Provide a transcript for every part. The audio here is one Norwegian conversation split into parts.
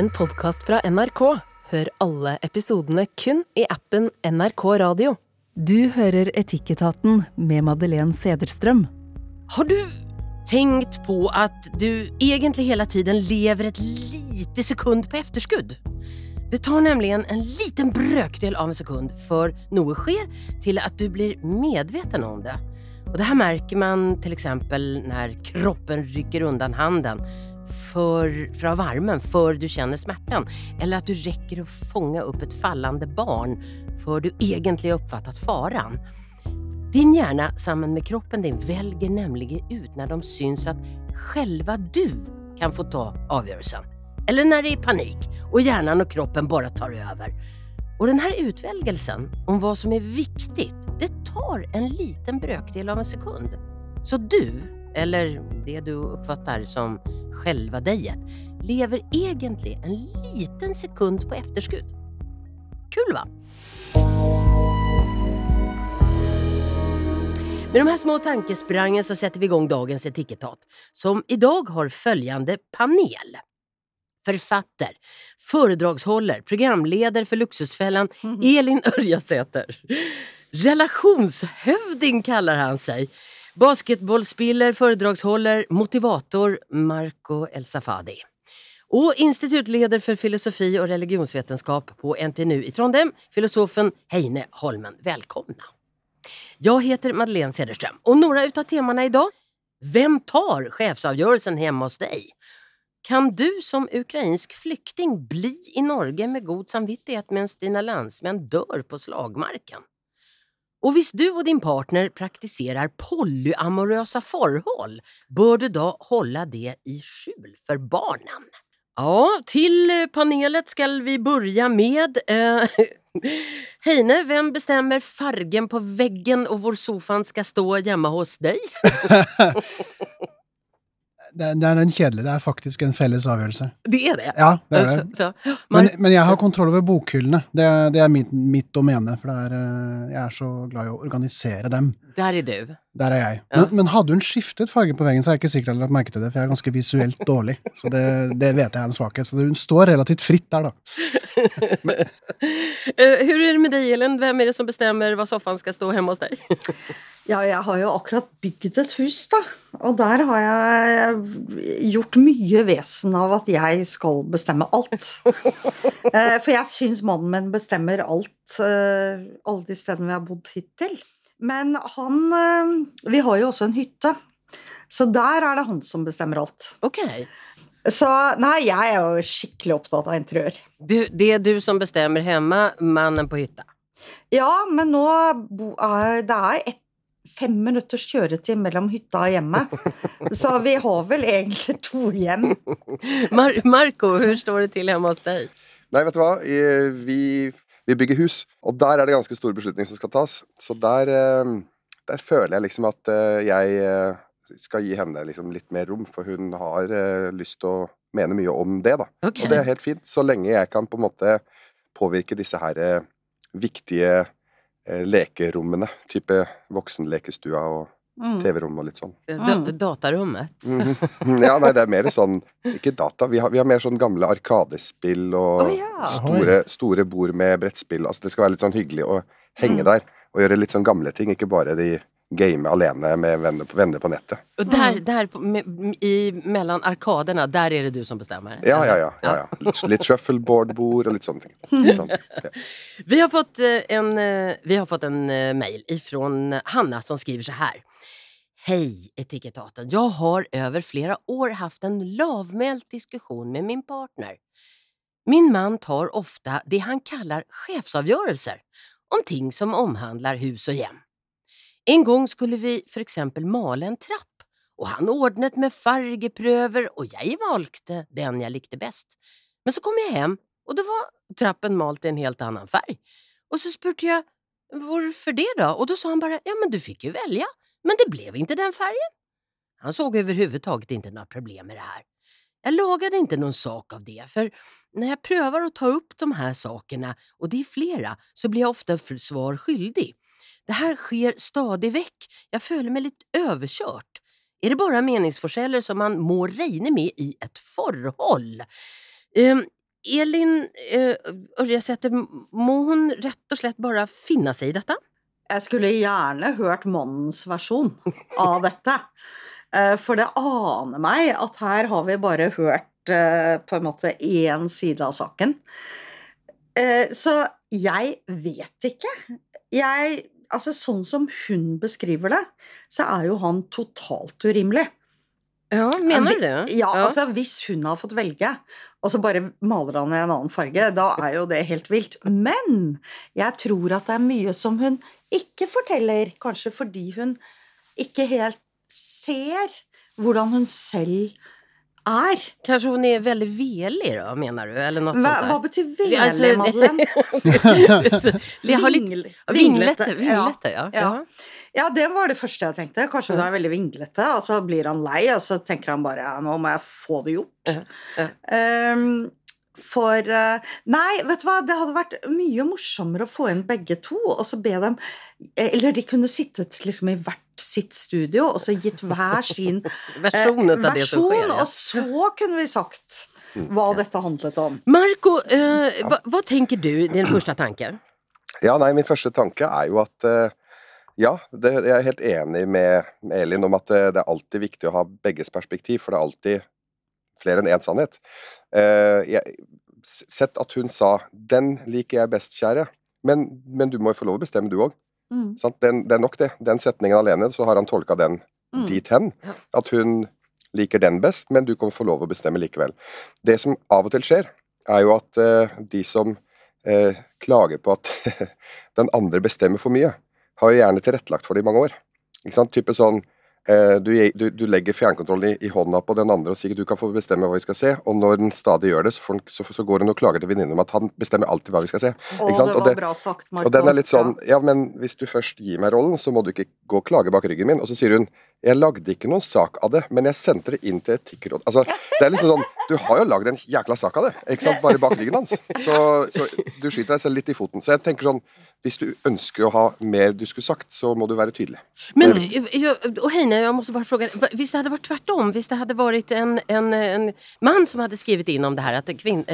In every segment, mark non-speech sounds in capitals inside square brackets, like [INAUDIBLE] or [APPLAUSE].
en podkast fra NRK. Hør alle episodene kun i appen NRK Radio. Du hører Etikketaten med Madeleine Sederstrøm. Har du tenkt på at du egentlig hele tiden lever et lite sekund på etterskudd? Det tar nemlig en liten brøkdel av en sekund før noe skjer, til at du blir medveten om det. Og det her merker man f.eks. når när kroppen rykker undan handen för, fra varmen før du kjenner smerten, Eller at du rekker å fange opp et fallende barn før du egentlig har oppfattet faran. Din hjerne sammen med kroppen din velger nemlig ut når de syns at själva du kan få ta avgjørelsen. Eller når det er panik og hjernen og kroppen bare tar over. Og denne utvelgelsen om hva som er viktig, det tar en liten brøkdel av en sekund. Så du, eller det du uppfattar som själva dejet, lever egentligen en liten sekund på efterskudd. Kul va? Med de här små tankesprangen så sätter vi igång dagens etikettat som idag har följande panel. Författer, föredragshåller, programledare för Luxusfällan, Elin Örjasäter. Relationshövding kallar han sig. Basketbollspiller, föredragshåller, motivator Marco El Safadi. Og instituttleder for filosofi og religionsvetenskap på NTNU i Trondheim, filosofen Heine Holmen. Velkomna! Jeg heter Madeleine Cederström noen några temaene i dag Vem tar chefsavgjørelsen hjemme hos deg? Kan du som ukrainsk flykting bli i Norge med god samvittighet mens dina landsmenn dør på slagmarken? Och hvis du og din partner praktiserer polyamorösa forhold, bør du da holde det i skjul for barnen. Ja, till eh, panelet skal vi börja med eh, [LAUGHS] Heine, hvem bestemmer fargen på veggen og hvor sofaen skal stå hjemme hos dig? [LAUGHS] [LAUGHS] Det, det er en kjedelig, det er faktisk en felles avgjørelse. Det er det? Ja, det er det. så, Men, men jeg har kontroll over bokhyllene. Det, det er mitt, mitt domene, for det er, eh, jeg er så glad i å organisere dem. Där er du. Der er jeg. Ja. Men, men hadde hun skiftet farge på veggen, så er jeg ikke sikker jeg har lagt merke til det, for jeg er ganske visuelt [LAUGHS] dårlig. Så det, det vet jeg er en svakhet. Så hun står relativt fritt der, da. [LAUGHS] Hvordan er det med deg, Elin? Hvem er det som bestemmer hva soffan skal stå hjemme hos deg? [LAUGHS] Ja, jeg har jo akkurat bygd et hus, da. Og der har jeg gjort mye vesen av at jeg skal bestemme alt. Eh, For jeg syns mannen min bestemmer alt, eh, alle de stedene vi har bodd hittil. Men han eh, Vi har jo også en hytte. Så der er det han som bestemmer alt. Ok. Så nei, jeg er jo skikkelig opptatt av interiør. Du, det er du som bestemmer hjemme, mannen på hytta. Ja, men nå er, det er et fem minutters kjøretid mellom hytta og hjemmet. [LAUGHS] Så vi har vel egentlig to hjem. Mar Marco, hvordan står det til hjemme hos deg? Nei, vet du hva? Vi, vi bygger hus, og der er det ganske store beslutninger som skal tas. Så der, eh, der føler jeg liksom at eh, jeg eh, skal gi henne liksom litt mer rom, for hun har lyst til å mene mye om det, da. Okay. Og det er helt fint, så lenge jeg kan på en måte påvirke disse her viktige lekerommene, type voksenlekestua og. TV-rom og litt sånn. Da- datarummet? [LAUGHS] Mhm. Ja, nei, det er mer sånn Ikke data. Vi har, vi har mer sånn gamle arkadespill og oh, ja. store, store bord med brettspill. Altså, det skal være litt sånn hyggelig å henge der og gjøre litt sånn gamle ting. Ikke bare de game alene med venner på, venner på nettet. Och där, där på, me, i, mellan arkaderna, där är det du som bestämmer? Ja, ja, ja. ja, ja. Litt, litt shuffleboard-bord og litt sånne ting. [LAUGHS] Sånn, ja. Vi har fått eh, en, eh, vi har fått en eh, mail ifrån Hanna som skriver så här. Hej Etikettaten! Jag har över flera år haft en lavmäld diskussion med min partner. Min man tar ofta det han kallar chefsavgörelser om ting som omhandlar hus och hem. En gång skulle vi för exempel mala en trapp och han ordnet med fargeprøver, och jag valgte den jag likte bäst. Men så kom jag hem och då var trappen malt i en helt annan färg. Och så spurte jag varför det då? Och då sa han bara, ja men du fick ju välja. Men det blev inte den färgen. Han såg överhuvudtaget inte några problem med det här. Jag lagade inte någon sak av det, för när jag prövar att ta upp de här sakerna, och det är flera, så blir jag ofta svar skyldig. Det här sker stadig vekk. Jeg føler meg litt överkört. Er det bare meningsforskjeller som man må regne med i et forhold? Um, Elin eh, Ørjasæter, må hun rett og slett bare finne seg i dette? Jeg skulle gjerne hørt mannens versjon av dette. Eh, For det aner meg at her har vi bare hørt eh, på en måte én side av saken. Så jeg vet ikke. Jeg Altså, sånn som hun beskriver det, så er jo han totalt urimelig. Ja, mener du det? Ja, altså hvis hun har fått velge, og så bare maler han i en annen farge, da er jo det helt vilt. Men jeg tror at det er mye som hun ikke forteller, kanskje fordi hun ikke helt ser hvordan hun selv er. Kanskje hun er veldig velig, da, mener du? Eller noe Hva, sånt hva betyr velig, Altså, Madeleine? [LAUGHS] Vinglete, vinglete, ja. Ja. ja. Ja, det var det første jeg tenkte. Kanskje hun er veldig vinglete, og så blir han lei, og så tenker han bare ja, nå må jeg få det gjort. Uh -huh. um, for eh, Nei, vet du hva, det hadde vært mye morsommere å få inn begge to, og så be dem Eller de kunne sittet liksom i hvert sitt studio, og så gitt hver sin [LAUGHS] versjon, eh, skjer. versjon, Ja. og så kunne vi sagt hva dette handlet om. Marco, eh, hva, hva tenker du, din første tanke? Ja, nei, min første tanke er jo at eh, ja, det, jeg er helt enig med, med Elin om at det, det er alltid viktig å ha begges perspektiv, for det er alltid flere enn én sannhet. Eh, jeg, sett at hun sa 'den liker jeg best, kjære', men, men du må jo få lov å bestemme, du òg. Mm. Den, det er nok, det. Den setningen alene, så har han tolka den Mm. dit hen. At hun liker den best, men du kan få lov å bestemme likevel. Det som av og til skjer, er jo at eh, de som eh, klager på at [LAUGHS] den andre bestemmer for mye, har jo gjerne tilrettelagt for det i mange år. Ikke sant? Type sånn du, du, du legger fjernkontrollen i, i hånda på den andre og sier du kan få bestemme hva vi skal se, og når den stadig gjør det, så, får den, så, så går hun og klager til venninnen om at han bestemmer alltid hva vi skal se. Å, det Og var det- bra sagt, Marco. Og den er litt sånn Ja, men hvis du først gir meg rollen, så må du ikke gå og klage bak ryggen min. Og så sier hun jeg lagde ikke noen sak av det, men jeg sendte det inn til Etikkrådet. Altså, det er liksom sånn Du har jo lagd en jækla sak av det, ikke sant? Bare bak ryggen hans. Så, så du skyter deg selv litt i foten. Så jeg tenker sånn Hvis du ønsker å ha mer du skulle sagt, så må du være tydelig. Men, och Heine, jag måste bara fråga, hvis visst det hadde vært tvärtom? Visst det hadde vært en, en, en man som hadde skrevet inn om det her, at kvinn,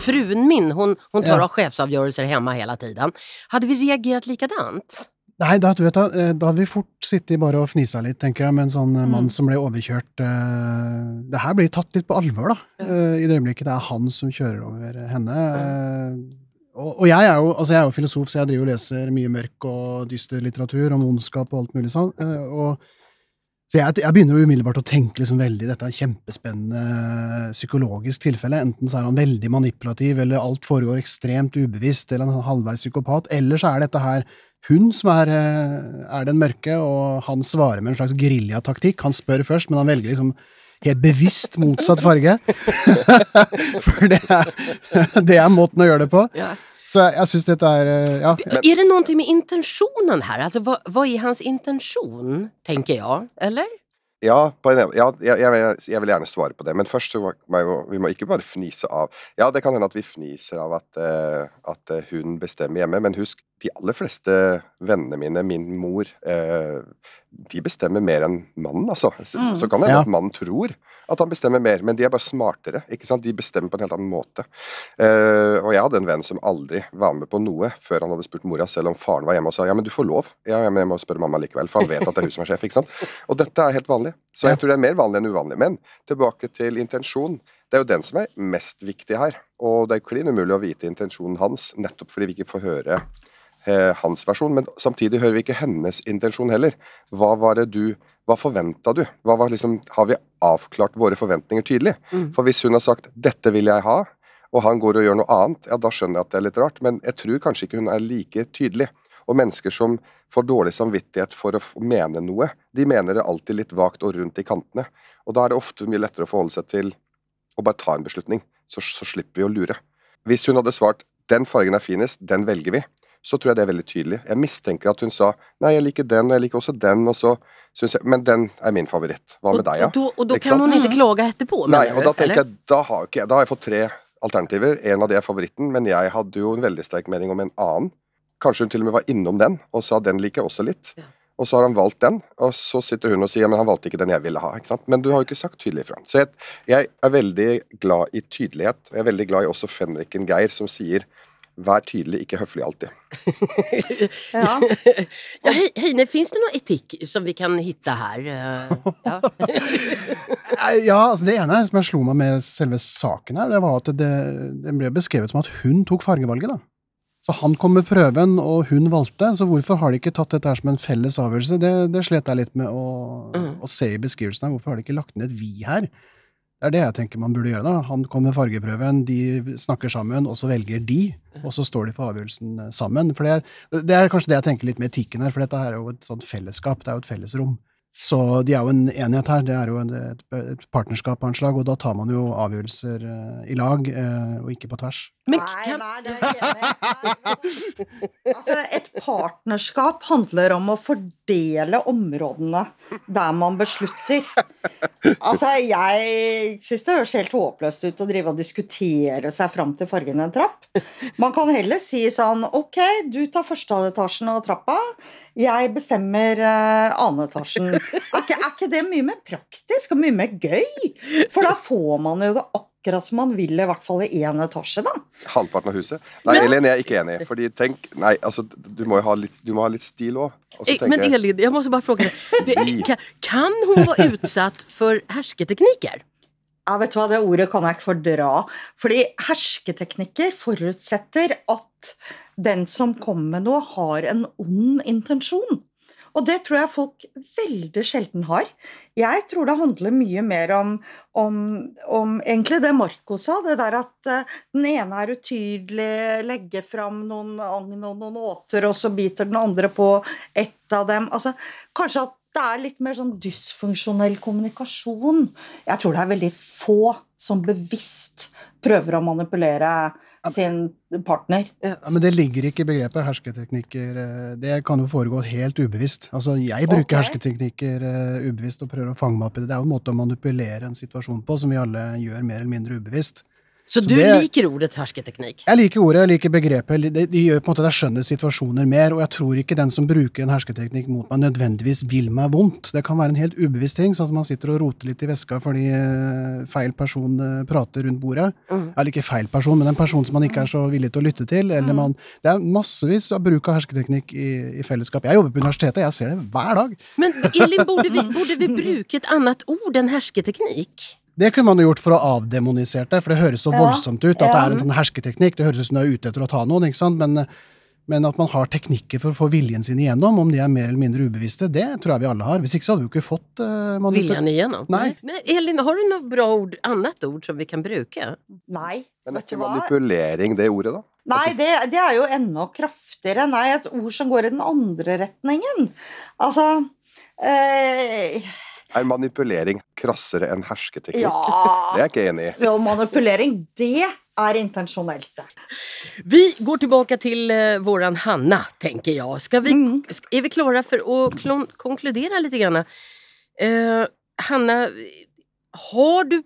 frun min, hun, hun tar Ja. av sjefsavgjørelser hjemme hele tiden. Hadde vi reagerat likadant? Nei, da, du vet, da, eh, da hadde vi fort sittet bare og fnisa litt, tenker jeg, med en sånn mm. mann som ble overkjørt. eh, Det her blir tatt litt på alvor, da, eh, i det øyeblikket det er han som kjører over henne. eh, Og, og jeg, er jo, altså jeg er jo filosof, så jeg driver og leser mye mørk og dyster litteratur om ondskap og alt mulig sånn. eh, og så jeg, jeg begynner jo umiddelbart å tenke liksom veldig dette er et kjempespennende psykologisk tilfelle. Enten så er han veldig manipulativ, eller alt foregår ekstremt ubevisst, eller han er halvveis psykopat, eller så er dette her hun som er, eh, er den mørke, og han svarer med en slags geriljataktikk. Han spør først, men han velger liksom helt bevisst motsatt farge. [LAUGHS] For det er, det er måten å gjøre det på. Ja. Så jeg, jeg syns dette er eh, Ja. Er det noe med intensjonen her? Altså, hva, hva er hans intensjon, tenker jeg, Eller? Ja, på en, ja jeg, jeg, vil- jeg vil gjerne svare på det, men først så må jeg jo- vi må ikke bare fnise av Ja, det kan hende at vi fniser av at, uh, at hun bestemmer hjemme, men husk, de aller fleste vennene mine, min mor, eh, de bestemmer mer enn mannen, altså. Så, Mm. så kan det hende Ja. at mannen tror at han bestemmer mer, men de er bare smartere, ikke sant? De bestemmer på en helt annen måte. Eh, og jeg hadde en venn som aldri var med på noe før han hadde spurt mora, selv om faren var hjemme og sa ja, men du får lov. Ja, ja, men jeg må spørre mamma likevel, for han vet at det er hun som er sjef, ikke sant. Og dette er helt vanlig. Så jeg tror det er mer vanlig enn uvanlig. Men tilbake til intensjon. Det er jo den som er mest viktig her. Og det er jo klin umulig å vite intensjonen hans, nettopp fordi vi ikke får høre hans versjon. Men samtidig hører vi ikke hennes intensjon heller. Hva var det du Hva forventa du? Hva var liksom, har vi avklart våre forventninger tydelig? Mm. For hvis hun har sagt 'dette vil jeg ha', og han går og gjør noe annet, ja, da skjønner jeg at det er litt rart. Men jeg tror kanskje ikke hun er like tydelig. Og mennesker som får dårlig samvittighet for å mene noe, de mener det alltid litt vagt og rundt i kantene. Og da er det ofte mye lettere å forholde seg til å bare ta en beslutning, så, så slipper vi å lure. Hvis hun hadde svart 'den fargen er finest, den velger vi', så tror jeg det er veldig tydelig. Jeg mistenker at hun sa 'nei, jeg liker den, og jeg liker også den', og så syns jeg 'men den er min favoritt'. Hva med Och, deg, ja? Og, då, og da Ikke kan sant? hon inte klaga etterpå, Nei, og da tenker jeg, da har, okay, da har jeg fått tre alternativer. En av de er favoritten, men jeg hadde jo en veldig sterk mening om en annen. Kanskje hun til og med var innom den og sa den liker jeg også litt. Ja. Og så har han valgt den, og så sitter hun og sier men han valgte ikke den jeg ville ha. ikke sant? Men du har jo ikke sagt tydelig ifra. Så jeg, jeg er veldig glad i tydelighet. og Jeg er veldig glad i også fenriken Geir, som sier vær tydelig, ikke høflig alltid. [LAUGHS] Ja. [LAUGHS] Ja, Heine, fins det noe etikk som vi kan finne her? Eh, Ja. [LAUGHS] Ja, altså Det ene som jeg slo meg med selve saken her, det var at det, det ble beskrevet som at hun tok fargevalget. da. Så han kom med prøven, og hun valgte. Så hvorfor har de ikke tatt dette her som en felles avgjørelse? Det, det slet jeg litt med å, Mm. å se i beskrivelsen her. Hvorfor har de ikke lagt ned et vi her? Det er det jeg tenker man burde gjøre. da. Han kom med fargeprøven, de snakker sammen, og så velger de. Og så står de for avgjørelsen eh, sammen. For det, det er kanskje det jeg tenker litt med etikken her, for dette her er jo et sånt fellesskap. Det er jo et fellesrom. Så de er jo en enhet her. Det er jo et, et partnerskap av en slag, og da tar man jo avgjørelser eh, i lag, eh, og ikke på tvers. Men nei, nei, det er jeg enig. Altså, et partnerskap handler om å fordele områdene der man beslutter. Altså, jeg syns det høres helt håpløst ut å drive og diskutere seg fram til fargen en trapp. Man kan heller si sånn Ok, du tar første etasjen av trappa. Jeg bestemmer uh, etasjen. Er ikke, er ikke det mye mer praktisk og mye mer gøy? For da får man jo det akkurat som man vil, i hvert fall i én etasje, da. Halvparten av huset. Nei, Men- Elin, jeg er ikke enig. Fordi tenk, nei, altså, du må jo ha litt, du må ha litt stil òg. Eh, Men Elin, jeg måste bare spørre deg. [LAUGHS] Kan, kan være vara utsatt for hersketeknikker? Ja, vet du hva, Det ordet kan jeg ikke fordra. Fordi hersketeknikker forutsetter at den som kommer med noe, har en ond intensjon. Og det tror jeg folk veldig sjelden har. Jeg tror det handler mye mer om, om, om egentlig det Marco sa, det der at eh, den ene er utydelig, legger fram noen agn og noen åter, og så biter den andre på ett av dem. Altså, kanskje at det er litt mer sånn dysfunksjonell kommunikasjon. Jeg tror det er veldig få som bevisst prøver å manipulere sin partner. Ja, men det ligger ikke i begrepet hersketeknikker. eh, Det kan jo foregå helt ubevisst. Altså, jeg bruker okay. hersketeknikker eh, ubevisst og prøver å fange meg opp i det. Det er jo en måte å manipulere en situasjon på som vi alle gjør mer eller mindre ubevisst. Så, Så du det- liker ordet hersketeknikk? Jeg liker ordet, jeg liker begrepet. Det, det gjør på en måte at jeg skjønner situasjoner mer, og jeg tror ikke den som bruker en hersketeknikk mot meg, nødvendigvis vil meg vondt. Det kan være en helt ubevisst ting, sånn at man sitter og roter litt i veska fordi eh, feil person eh, prater rundt bordet. Mm. Eller ikke feil person, men en person som man ikke er så villig til å lytte til. Eller man, det er massevis av bruk av hersketeknikk i, i fellesskap. Jeg jobber på universitetet, jeg ser det hver dag. Men Elin, burde vi, [LAUGHS] burde vi bruke et annet ord enn hersketeknikk? Det kunne man jo gjort for å avdemonisere det, for det høres så Ja, voldsomt ut. At det er en sånn hersketeknikk. Det høres ut som du er ute etter å ta noen, ikke sant. Men, men at man har teknikker for å få viljen sin igjennom, om de er mer eller mindre ubevisste, det tror jeg vi alle har. Hvis ikke så hadde vi jo ikke fått uh, Viljen igjennom? Nei. Elin, har du noe bra ord, annet ord som vi kan bruke? Nei, Men er ikke manipulering det ordet, da? Nei, det, det er jo enda kraftigere. Nei, et ord som går i den andre retningen. Altså eh, Er manipulering krassere enn hersketeknikk? Ja Det er jeg ikke enig i. Jo, manipulering, det er intensjonelt. Vi går tilbake til uh, våran Hanna, tenker jeg. Skal vi, Mm. Er vi klare for å konkludere litt? Grann? Eh, Hanna, har du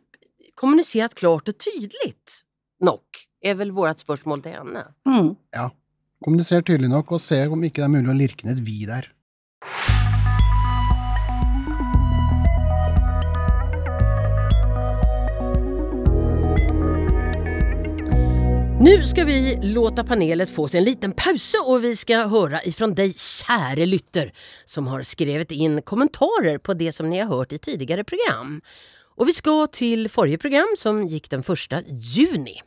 kommunisert klart og tydelig nok? Er vel vårt spørsmål til henne. Mm. Kommuniser tydelig nok, og se om ikke det er mulig å lirke ned et vi der. Nu ska vi låta panelet få sig en liten pause och vi ska höra ifrån dig käre lytter som har skrivit in kommentarer på det som ni har hört i tidigare program. Och vi ska till förra program som gick den första juni.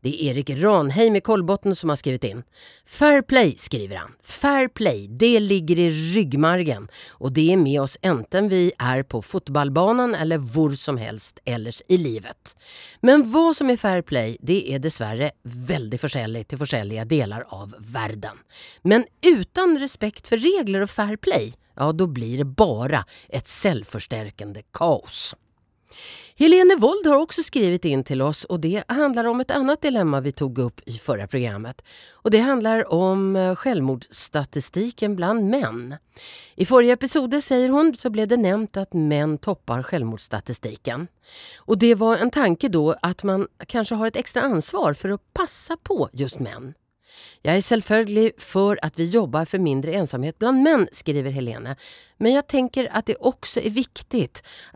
Det är Erik Ranheim i Kolbotten som har skrivit in. Fair play skriver han. Fair play, det ligger i ryggmargen och det är med oss enten vi är på fotbollbanan eller hvor som helst ellers i livet. Men hva som er fair play, det er dessverre veldig forskjellig til forskjellige deler av verden. Men uten respekt for regler og fair play, ja, da blir det bare et självförstärkande kaos. Helene Wold har også skrivit in till oss och det handlar om ett annat dilemma vi tog upp i förra programmet. Och det handlar om eh, självmordsstatistiken bland män. I förra episoden, säger hon, så blev det nämnt att män toppar självmordsstatistiken. Och det var en tanke då att man kanske har ett extra ansvar för att passa på just män. Jeg er selvfølgelig for at vi jobber for mindre ensomhet blant menn, skriver Helene. Men jeg tenker at det også er viktig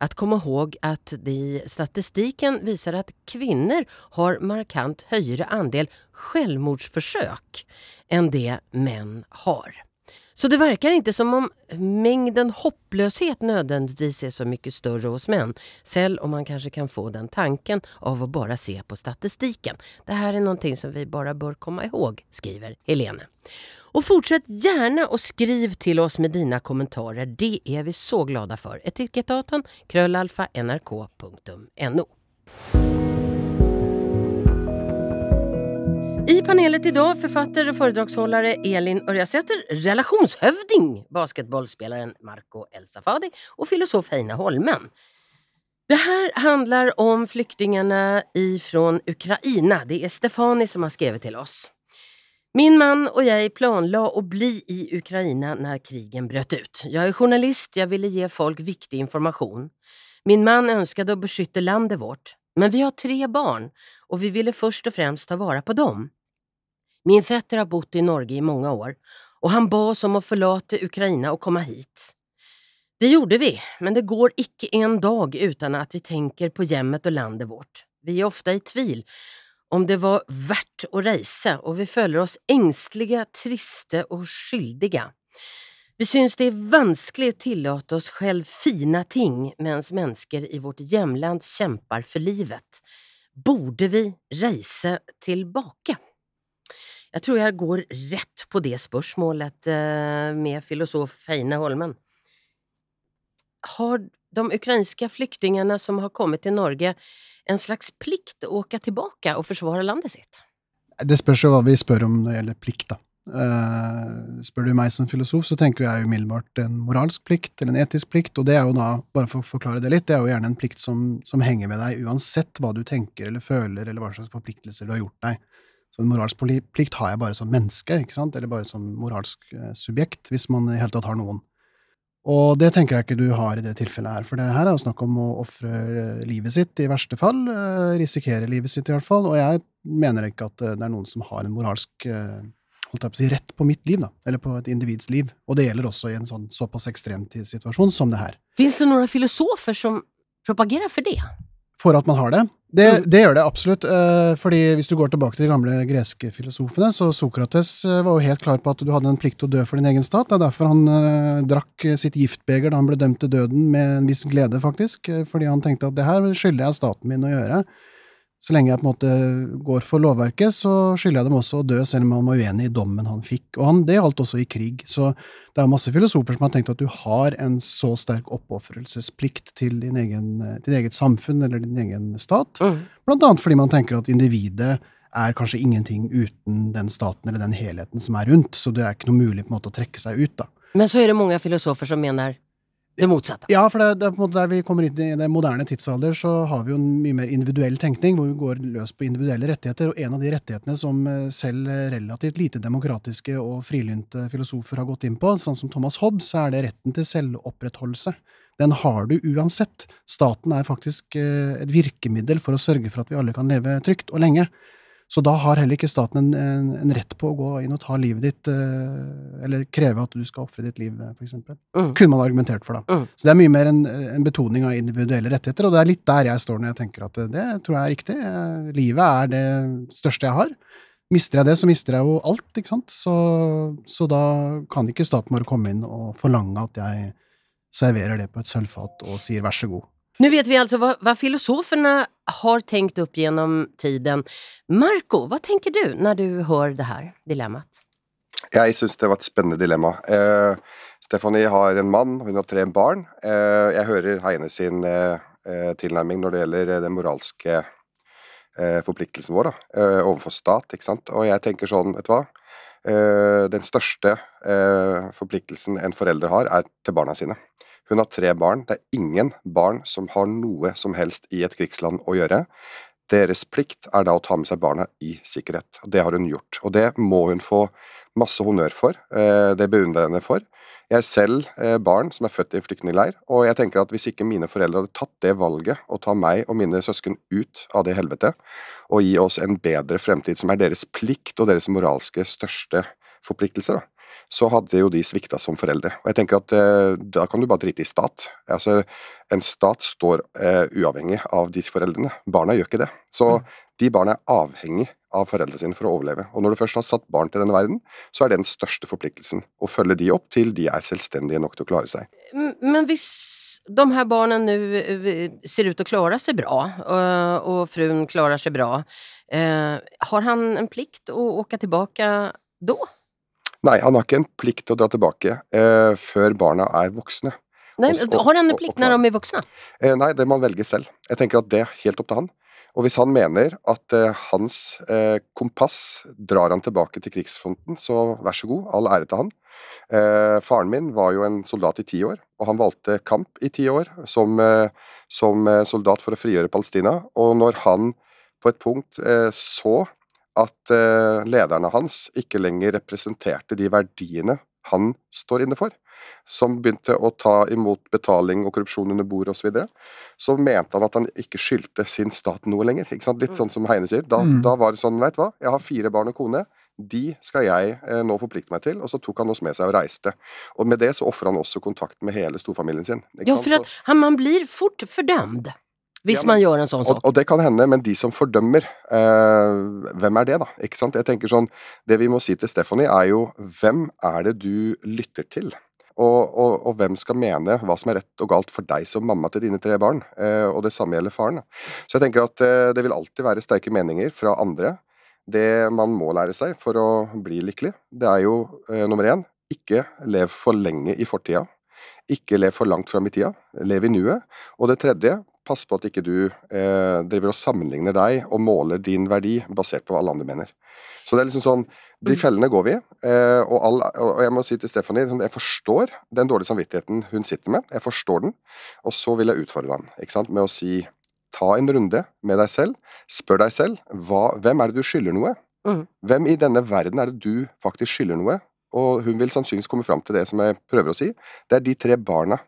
å komme ihåg at det statistikken viser at kvinner har markant høyere andel selvmordsforsøk enn det menn har. Så det verkar inte som om mängden hopplöshet nödvändigtvis är så mycket större hos män, selv om man kanske kan få den tanken av att bara se på statistiken. Det här är någonting som vi bara bör komma ihåg, skriver Helene. Och fortsätt gärna och skriv till oss med dina kommentarer. Det är vi så glada för. Etikettatorn krøllalfa I panelet idag författare och föredragsholdare Elin Ørjasæter, relationshövding, basketbollspelaren Marco El Safadi och filosof Heine Holmen. Det här handlar om flyktingarna ifrån Ukraina. Det är Stefani som har skrivit till oss. Min man og jeg planla å bli i Ukraina når krigen brøt ut. Jeg er journalist, jeg ville gi folk viktig informasjon. Min man ønsket å beskytte landet vårt, men vi har tre barn, og vi ville først og fremst ta vare på dem. Min fetter har bott i Norge i mange år, og han ba oss om å forlate Ukraina og komme hit. Det gjorde vi, men det går ikke en dag uten at vi tenker på hjemmet og landet vårt. Vi er ofte i tvil om det var verdt å reise, og vi føler oss engstelige, triste og skyldige. Vi synes det er vanskelig å tillate oss selv fine ting mens mennesker i vårt hjemland kjemper for livet. Borde vi reise tilbake? Jeg tror jeg går rett på det spørsmålet eh, med filosof Heine Holmen. Har de ukrainske flyktningene som har kommet til Norge en slags plikt å åke tilbake og forsvare landet sitt? Det spørs jo hva vi spør om når det gjelder plikt, da. Uh, spør du meg som filosof, så tenker jeg umiddelbart en moralsk plikt, eller en etisk plikt, og det er jo da, bare for å forklare det litt, det er jo gjerne en plikt som, som henger ved deg uansett hva du tenker eller føler, eller hva slags forpliktelser du har gjort deg. Så en moralsk plikt har jeg bare som menneske, ikke sant, eller bare som moralsk uh, subjekt, hvis man i hele tatt har noen. Og det tenker jeg ikke du har i det tilfellet her, for det her er jo snakk om å ofre eh, livet sitt i verste fall, risikere livet sitt i hvert fall, og jeg mener ikke at det er noen som har en moralsk holdt jeg på å si, rett på mitt liv, da, eller på et individs liv. Og det gjelder også i en sånn såpass ekstrem situasjon som det her. Fins det noen filosofer som propagerer for det? For at man har det? Det, mm. det gjør det absolutt. Eh, fordi hvis du går tilbake til de gamle greske filosofene, så Sokrates eh, var jo helt klar på at du hadde en plikt til å dø for din egen stat. Det er derfor han uh, drakk sitt giftbeger da han ble dømt til døden, med en viss glede, faktisk. Fordi han tenkte at det her skylder jeg staten min å gjøre så lenge jeg på en måte går for lovverket, så skylder jeg dem også å dø, selv om han var uenig i dommen han fikk. Og han, det gjaldt også i krig. Så det er masse filosofer som har tenkt at du har en så sterk oppofrelsesplikt til din egen, til eget samfunn eller din egen stat, mm. blant annet fordi man tenker at individet er kanskje ingenting uten den staten eller den helheten som er rundt, så det er ikke noe mulig på en måte å trekke seg ut, da. Men så er det mange filosofer som mener det motsatte. Ja, for det, det, der vi kommer inn i det moderne tidsalder, så har vi jo en mye mer individuell tenkning, hvor vi går løs på individuelle rettigheter. Og en av de rettighetene som eh, selv relativt lite demokratiske og frilynte filosofer har gått inn på, sånn som Thomas Hobbes, er det retten til selvopprettholdelse. Den har du uansett. Staten er faktisk eh, et virkemiddel for å sørge for at vi alle kan leve trygt og lenge. Så da har heller ikke staten en, en, en, rett på å gå inn og ta livet ditt, eh, eller kreve at du skal ofre ditt liv, f.eks. for eksempel. Mm. Kunne man argumentert for, da. Mm. Så det er mye mer en, en, betoning av individuelle rettigheter, og det er litt der jeg står når jeg tenker at det tror jeg er riktig. Eh, livet er det største jeg har. Mister jeg det, så mister jeg jo alt, ikke sant. Så, så da kan ikke staten bare komme inn og forlange at jeg serverer det på et sølvfat og sier vær så god. Nu vet vi altså hva vad filosoferna har tenkt opp gjennom tiden. Marco, hva tenker du når du hører det her dilemmaet? Jeg syns det var et spennende dilemma. Eh, Stephanie har en mann, hun har tre barn. Eh, jeg hører Heine sin eh, eh tilnærming når det gjelder eh, den moralske eh, forpliktelsen vår da, overfor stat, ikke sant. Og jeg tenker sånn, vet du hva. den største forpliktelsen en forelder har, er til barna sine. Hun har tre barn. Det er ingen barn som har noe som helst i et krigsland å gjøre. Deres plikt er da å ta med seg barna i sikkerhet. Det har hun gjort, og det må hun få masse honnør for. Eh, det beundrer jeg henne for. Jeg er selv eh, barn som er født i en flyktningleir, og jeg tenker at hvis ikke mine foreldre hadde tatt det valget å ta meg og mine søsken ut av det helvetet, og gi oss en bedre fremtid, som er deres plikt og deres moralske største forpliktelser, da, så hadde jo de svikta som foreldre. Og jeg tenker at eh, da kan du bare drite i stat. Altså, en stat står eh, uavhengig av de foreldrene. Barna gjør ikke det. Så mm. de barna er avhengig av foreldrene sine for å overleve. Og når du først har satt barn til denne verden, så er det den største forpliktelsen. Å følge de opp til de er selvstendige nok til å klare seg. Men hvis de her barna nå ser ut til å klare seg bra, og fruen klarer seg bra, eh, har han en plikt å åke tilbake da? Nei, han har ikke en plikt til å dra tilbake eh, før barna er voksne. Nei, og, har han en plikt når de er voksne? Eh, nei, det må han velge selv. Jeg tenker at det er helt opp til han. Og hvis han mener at eh, hans eh, kompass drar han tilbake til krigsfronten, så vær så god, all ære til han. Eh, faren min var jo en soldat i ti år, og han valgte kamp i ti år som, eh, som soldat for å frigjøre Palestina. Og når han på et punkt så at uh, lederne hans ikke lenger representerte de verdiene han står inne for, som begynte å ta imot betaling og korrupsjon under bordet osv., så, videre, så mente han at han ikke skyldte sin stat noe lenger. Ikke sant? Litt sånn som Heine sier. Da, mm. da var det sånn, veit du hva, jeg har fire barn og kone. De skal jeg eh, nå forplikte meg til. Og så tok han oss med seg og reiste. Og med det så ofra han også kontakt med hele storfamilien sin. ja, for at man blir fort fordømt. Hvis ja, man gjør en sånn sak. Og, og, det kan hende, men de som fordømmer, eh, hvem er det, da? Ikke sant? Jeg tenker sånn, Det vi må si til Stephanie, er jo hvem er det du lytter til? Og, og, og, hvem skal mene hva som er rett og galt for deg som mamma til dine tre barn? Eh, og det samme gjelder faren. Så jeg tenker at eh, det vil alltid være sterke meninger fra andre. Det man må lære seg for å bli lykkelig, det er jo eh, nummer én ikke lev for lenge i fortida. Ikke lev for langt fram i tida. Lev i nuet. Og det tredje, pass på at ikke du eh, driver og sammenligner deg og måler din verdi basert på hva alle andre mener. Så det er liksom sånn De mm. fellene går vi i. Eh, og, all, og, jeg må si til Stephanie liksom, jeg forstår den dårlige samvittigheten hun sitter med. Jeg forstår den. Og så vil jeg utfordre han ikke sant, med å si ta en runde med deg selv. Spør deg selv hva, hvem er det du skylder noe? Mm. Hvem i denne verden er det du faktisk skylder noe? Og hun vil sannsynligvis komme fram til det som jeg prøver å si. Det er de tre barna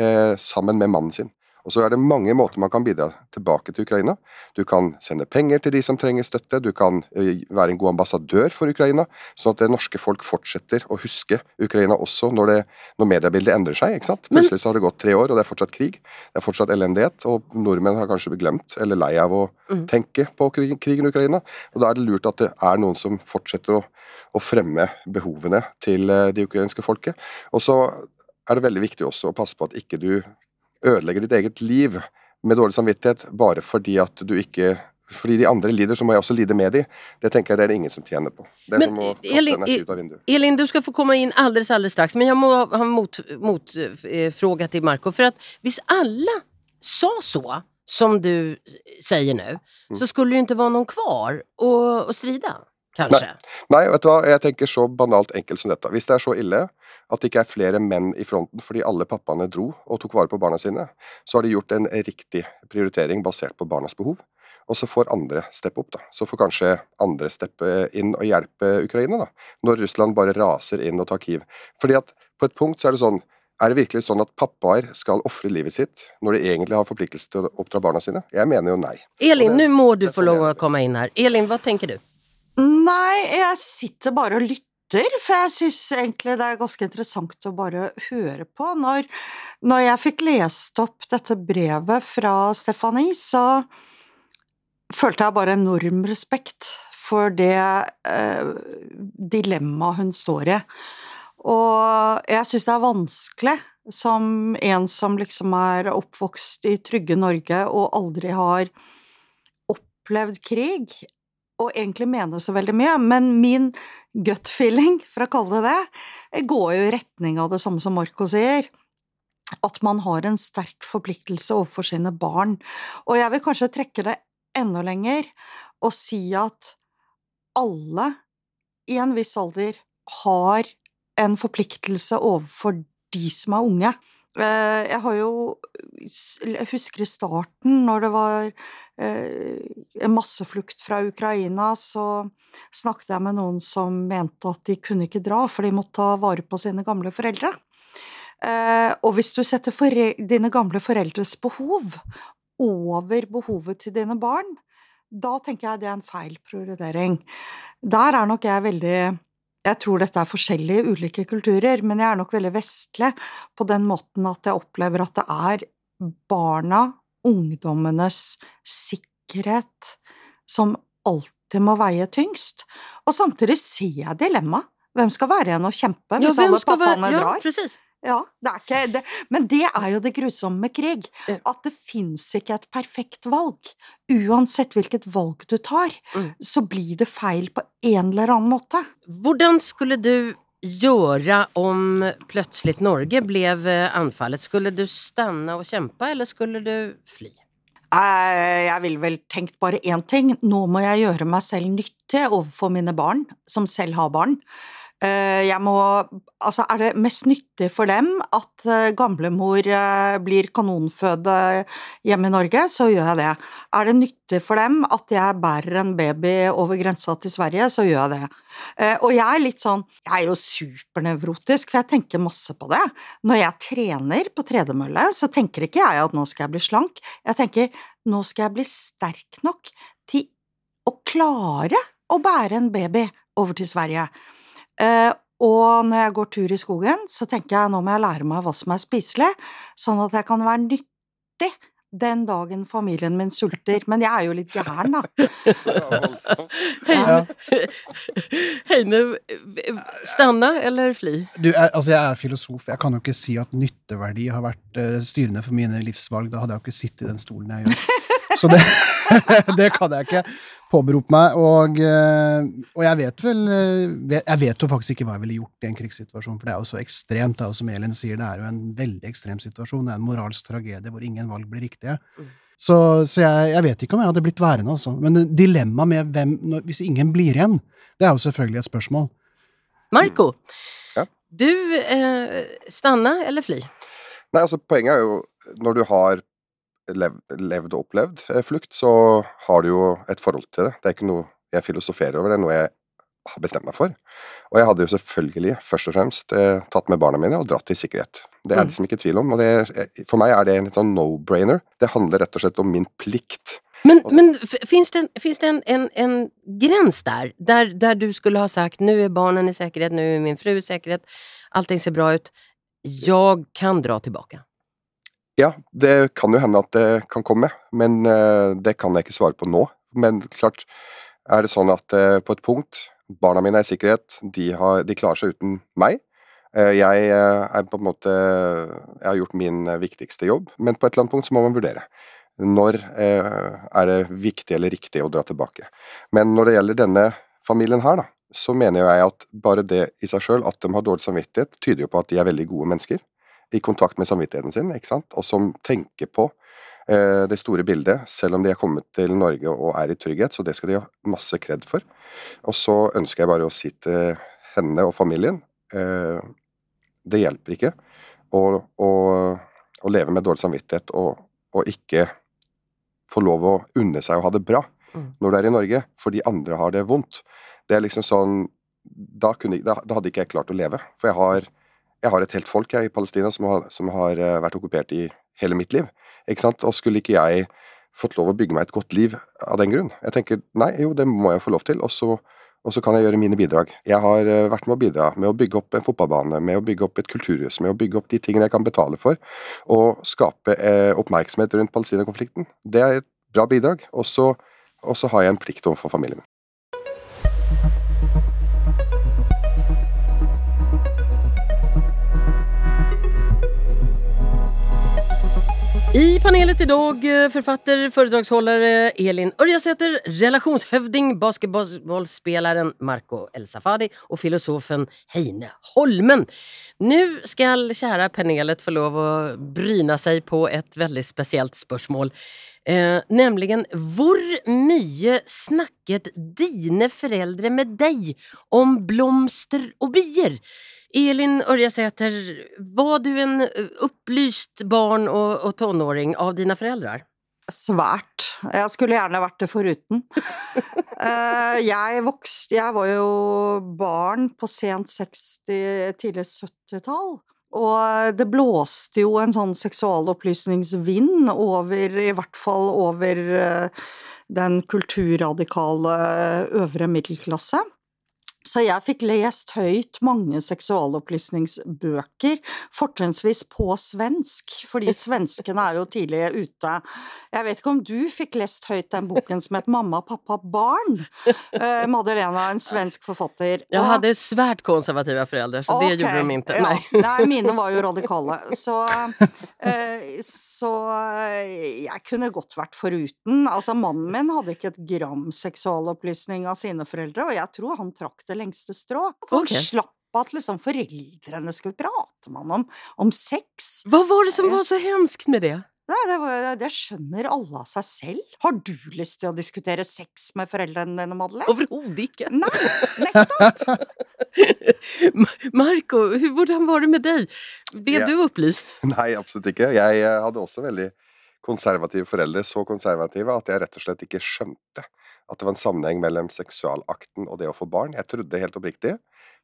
eh, sammen med mannen sin. Og så er det mange måter man kan bidra tilbake til Ukraina. Du kan sende penger til de som trenger støtte, du kan eh, være en god ambassadør for Ukraina, sånn at det norske folk fortsetter å huske Ukraina også når, det, når mediebildet endrer seg. ikke sant? Plutselig så har det gått tre år, og det er fortsatt krig. Det er fortsatt elendighet, og nordmenn har kanskje glemt eller lei av å mm. tenke på krigen i Ukraina. Og da er det lurt at det er noen som fortsetter å, å fremme behovene til eh, det ukrainske folket. Og så er det veldig viktig også å passe på at ikke du ødelegge ditt eget liv med dårlig samvittighet bare fordi at du ikke fordi de andre lider, så må jeg også lide med de. Det tenker jeg det er det ingen som tjener på. Det er men, som å kaste Elin, energi ut av vinduet. Elin, du skal få komme inn alldeles, alldeles straks, men jeg må ha en motfråga mot, eh, til Marco. For at hvis alle sa så som du sier nå, mm. så skulle det jo ikke være noen kvar å stride kanskje? Nei. Nei, vet du hva, jeg tenker så banalt enkelt som dette. Hvis det er så ille at det ikke er flere menn i fronten fordi alle pappaene dro og tok vare på barna sine, så har de gjort en riktig prioritering basert på barnas behov. Og så får andre steppe opp, da. Så får kanskje andre steppe inn og hjelpe Ukraina, da. Når Russland bare raser inn og tar Kiev. Fordi at på et punkt så er det sånn er det virkelig sånn at pappaer skal ofre livet sitt når de egentlig har forpliktelse til å oppdra barna sine? Jeg mener jo nei. Elin, nå må du få lov å komme inn her. Elin, hva tenker du? Nei, jeg sitter bare og lytter, for jeg syns egentlig det er ganske interessant å bare høre på. Når, når jeg fikk lest opp dette brevet fra Stefanie, så følte jeg bare enorm respekt for det eh, dilemmaet hun står i. Og jeg syns det er vanskelig, som en som liksom er oppvokst i trygge Norge og aldri har opplevd krig, og egentlig mene så veldig mye, men min gut feeling, for å kalle det det, går jo i retning av det samme som Marco sier. At man har en sterk forpliktelse overfor sine barn. Og jeg vil kanskje trekke det enda lenger og si at alle i en viss alder har en forpliktelse overfor de som er unge. Eh, jeg har jo Jeg husker i starten, når det var eh, en masseflukt fra Ukraina, så snakket jeg med noen som mente at de kunne ikke dra, for de måtte ta vare på sine gamle foreldre. Eh, og hvis du setter dine gamle foreldres behov over behovet til dine barn, da tenker jeg det er en feil prioritering. Der er nok jeg veldig jeg tror dette er forskjellige ulike kulturer, men jeg er nok veldig vestlig på den måten at jeg opplever at det er barna, ungdommenes sikkerhet, som alltid må veie tyngst. Og samtidig ser jeg dilemmaet. Hvem skal være igjen og kjempe hvis ja, alle pappaene ja, drar? Precis. Ja, det er ikke det. Men det er jo det grusomme med krig. At det fins ikke et perfekt valg. Uansett hvilket valg du tar, mm. så blir det feil på en eller annen måte. Hvordan skulle du gjøre om plutselig Norge ble anfallet? Skulle du stanna og kjempe, eller skulle du fly? Eh, jeg ville vel tenkt bare én ting. Nå må jeg gjøre meg selv nyttig overfor mine barn, som selv har barn. Eh, jeg må Altså, er det mest nyttig for dem at eh, gamlemor eh, blir kanonføde hjemme i Norge, så gjør jeg det. Er det nyttig for dem at jeg bærer en baby over grensa til Sverige, så gjør jeg det. Og jeg er litt sånn Jeg er jo supernevrotisk, for jeg tenker masse på det. Når jeg trener på tredemølle, så tenker ikke jeg at nå skal jeg bli slank. Jeg tenker nå skal jeg bli sterk nok til å klare å bære en baby over til Sverige. Eh, og når jeg går tur i skogen, så tenker jeg nå må jeg lære meg hva som er spiselig, sånn at jeg kan være nyttig den dagen familien min sulter. Men jeg er jo litt gæren, da. [LAUGHS] Ja. Heine, stanna eller fly? Du, jeg, altså jeg er filosof. Jeg kan jo ikke si at nytteverdi har vært uh, styrende for mine livsvalg. Da hadde jeg jo ikke sittet i den stolen jeg gjør. [LAUGHS] Så det, [LAUGHS] det kan jeg ikke påberope meg. Og, eh, og, jeg vet vel eh, Jeg vet jo faktisk ikke hva jeg ville gjort i en krigssituasjon, for det er jo så ekstremt. Det er jo som Elin sier, det er jo en veldig ekstrem situasjon. Det er en moralsk tragedie hvor ingen valg blir riktige. Mm. Så, så jeg, jeg, vet ikke om jeg hadde blitt værende, altså. Men dilemmaet med hvem når, Hvis ingen blir igjen, det er jo selvfølgelig et spørsmål. Marco, ja? du eh, stanna eller fly? Nei, altså Poenget er jo når du har levd og opplevd eh, flukt, så har du jo et forhold til det. Det er ikke noe jeg filosoferer over, det er noe jeg har bestemt meg for. Og jeg hadde jo selvfølgelig først og fremst eh, tatt med barna mine og dratt til sikkerhet. Det er det liksom ikke tvil om. og det, eh, For meg er det en sånn no-brainer. Det handler rett og slett om min plikt. Men, men fins det, det en, en, en gräns der, der, der du skulle ha sagt nå er barna i sikkerhet, nå er min fru i sikkerhet, allting ser bra ut, jeg kan dra tilbake? Ja, det kan jo hende at det kan komme, men uh, det kan jeg ikke svare på nå. Men klart er det sånn at uh, på et punkt Barna mine er i sikkerhet, de, har, de klarer seg uten meg. Uh, jeg er på en måte Jeg har gjort min viktigste jobb, men på et eller annet punkt så må man vurdere. Når er det viktig eller riktig å dra tilbake? Men når det gjelder denne familien her, da, så mener jeg at bare det i seg sjøl, at de har dårlig samvittighet, tyder jo på at de er veldig gode mennesker i kontakt med samvittigheten sin, ikke sant? og som tenker på eh, det store bildet, selv om de er kommet til Norge og er i trygghet. Så det skal de ha masse kred for. Og så ønsker jeg bare å si til henne og familien eh, det hjelper ikke å, å, å, leve med dårlig samvittighet og, og, ikke få lov å unne seg å ha det bra mm. når du er i Norge, fordi andre har det vondt. Det er liksom sånn da, kunne, da, da hadde ikke jeg klart å leve. For jeg har jeg har et helt folk jeg, i Palestina som har, som har, eh, vært okkupert i hele mitt liv. Ikke sant? Og skulle ikke jeg fått lov å bygge meg et godt liv av den grunn? Jeg tenker nei, jo, det må jeg få lov til, og så, og så kan jeg gjøre mine bidrag. Jeg har uh, vært med å bidra med å bygge opp en fotballbane, med å bygge opp et kulturhus, med å bygge opp de tingene jeg kan betale for, og skape eh, oppmerksomhet rundt Palestina-konflikten. Det er et bra bidrag. Og så har jeg en plikt overfor familien min. I panelet idag författare, forfatter, foredragsholdere Elin Ørjasæter, relationshövding, basketbollspelaren Marco El Safadi og filosofen Heine Holmen. Nu skal kära panelet få lov å bryne seg på et veldig spesielt spørsmål. Eh, nemlig hvor mye snakket dine foreldre med deg om blomster og bier? Elin Ørjasæter, var du en eh, opplyst barn og, og tonåring av dine foreldre? Svært. Jeg skulle gjerne vært det foruten. [LAUGHS] Eh, jeg vokste Jeg var jo barn på sent 60-, tidlig 70-tall. Og det blåste jo en sånn seksualopplysningsvind over, i hvert fall over eh, den kulturradikale øvre middelklasse. Så jeg fikk lest høyt mange seksualopplysningsbøker, fortrinnsvis på svensk, fordi [LAUGHS] svenskene er jo tidlig ute. Jeg vet ikke om du fikk lest høyt den boken som het Mamma, pappa, barn? Eh, Madelena, en svensk forfatter. Jeg hadde svært konservative foreldre, så det gjorde de ikke. Nei. Ja, [LAUGHS] nei, mine var jo radikale. Så, eh, så jeg kunne godt vært foruten. Altså, mannen min hadde ikke et gram seksualopplysning av sine foreldre, og jeg tror han trakk det lengste strå. At han slapp at liksom foreldrene skulle prate med han om, om sex. Hva var det som var så hemskt med det? Nei, det, var, det skjønner alle av seg selv. Har du lyst til å diskutere sex med foreldrene dine, Madeleine? Overhodet ikke. Nei, nettopp! [LAUGHS] Marco, hvordan var det med deg? Ble Ja. du opplyst? [LAUGHS] Nei, absolutt ikke. Jeg eh, hadde også veldig konservative foreldre, så konservative at jeg rett og slett ikke skjønte at det var en sammenheng mellom seksualakten og det å få barn. Jeg trodde helt oppriktig,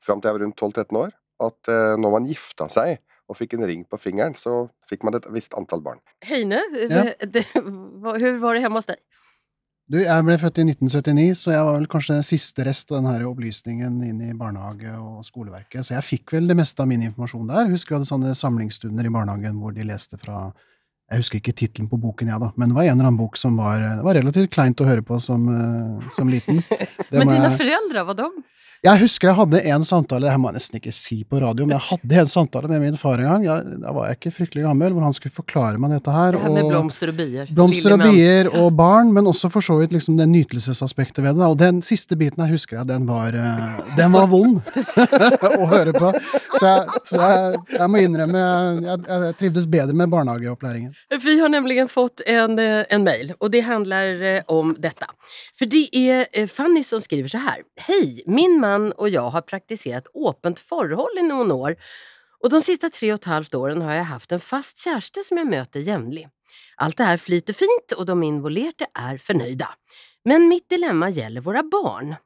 fram til jeg var rundt 12-13 år, at eh, når man gifta seg og fikk en ring på fingeren, så fikk man et visst antall barn. Heine, Ja. det, hva- var det hjemme hos deg? Du, jeg ble født i 1979, så jeg var vel kanskje siste rest av den opplysningen inn i barnehage og skoleverket, så jeg fikk vel det meste av min informasjon der. Husker vi hadde sånne samlingsstunder i barnehagen hvor de leste fra jeg husker ikke tittelen på boken, jeg, da, men det var en eller annen bok som var, det var relativt kleint å høre på som, eh, som liten. [LAUGHS] Men dine jeg- foreldre, var de? Jeg husker jeg hadde en samtale, det her må jeg nesten ikke si på radio, men jeg hadde en samtale med min far en gang, jeg, da var jeg ikke fryktelig gammel, hvor han skulle forklare meg dette her. Det her med og- blomster og bier. Blomster og bier og barn, men også for så vidt liksom det nytelsesaspektet ved det. Og den siste biten jeg husker jeg, den var, eh, den var vond [LAUGHS] å høre på. Så jeg, så jeg, jeg må innrømme, jeg, jeg trivdes bedre med barnehageopplæringen. Vi har nemlig fått en, eh, en mail og det handlar eh, om dette. For det är eh, Fanny som skriver så her. Hej! Min man og jeg har praktiserat åpent forhold i noen år og de siste tre og et halvt årene har jeg hatt en fast kjæreste som jeg møter jevnlig. Allt det her flyter fint og de involverte er fornøyde. Men mitt dilemma gjelder våre barn.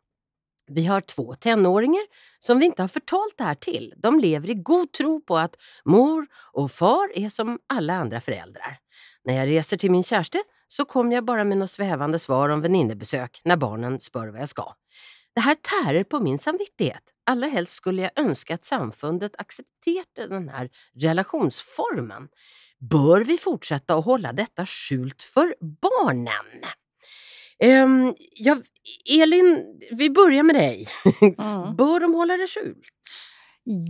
Vi har två tenåringar som vi inte har förtalt det här till. De lever i god tro på att mor och far är som alla andra föräldrar. När jag reser till min kärste så kommer jag bara med något svävande svar om väninnebesök när barnen spör vad jag ska. Det här tärer på min samvittighet. Allra helst skulle jag önska att samfundet accepterade den här relationsformen. Bör vi fortsätta att hålla detta skjult för barnen? Ehm, ja, Elin, vi börjar med dig. Mm. [LAUGHS] Bör de hålla det skjult?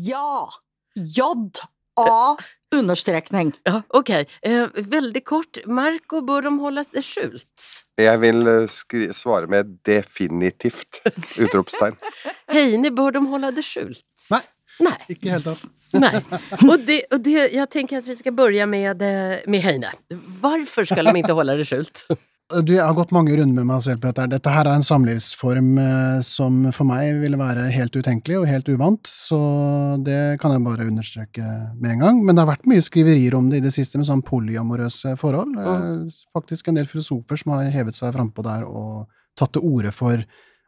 Ja! Jod A. Understrekning. Ja, Okej, eh, väldigt kort. Marco, bör de hålla det skjult? Jeg vil eh, svare med definitivt! [LAUGHS] Utropstegn. Heine, bör de hålla det skjult? Nej. Nej. Ikke i hele tatt. Nej. Och det, och det, jag tänker att vi ska börja med, eh, med Heine. Varför ska de inte hålla det skjult? Du, jeg har gått mange runder med meg selv på dette. Dette her er en samlivsform eh, som for meg ville være helt utenkelig og helt uvant, så det kan jeg bare understreke med en gang. Men det har vært mye skriverier om det i det siste, med sånn polyamorøse forhold. Eh, faktisk en del filosofer som har hevet seg frampå der og tatt til orde for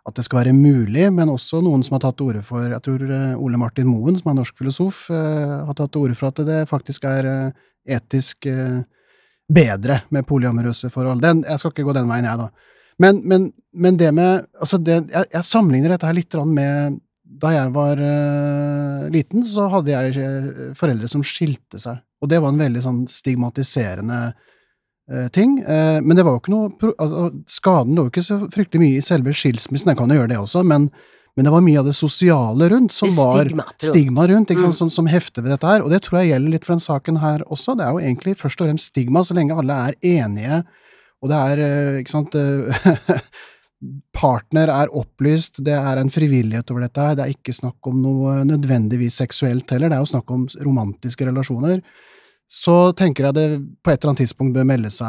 at det skal være mulig, men også noen som har tatt til orde for Jeg tror eh, Ole Martin Moen, som er norsk filosof, eh, har tatt til orde for at det faktisk er eh, etisk eh, bedre med polyamorøse forhold. Den, jeg skal ikke gå den veien, jeg, da. Men, men, men det med Altså, det, jeg, jeg sammenligner dette her litt med Da jeg var uh, liten, så hadde jeg eh, foreldre som skilte seg. Og det var en veldig sånn stigmatiserende uh, ting. Uh, men det var jo ikke noe altså, Skaden lå jo ikke så fryktelig mye i selve skilsmissen, den kan jo gjøre det også, men, men det var mye av det sosiale rundt som var stigmaet stigma rundt, Mm. som, som hefter ved dette her. Og det tror jeg gjelder litt for den saken her også. Det er jo egentlig først og fremst stigma, så lenge alle er enige, og det er, eh, ikke sant eh, [LAUGHS] Partner er opplyst, det er en frivillighet over dette her, det er ikke snakk om noe nødvendigvis seksuelt heller, det er jo snakk om romantiske relasjoner. Så tenker jeg det på et eller annet tidspunkt bør melde seg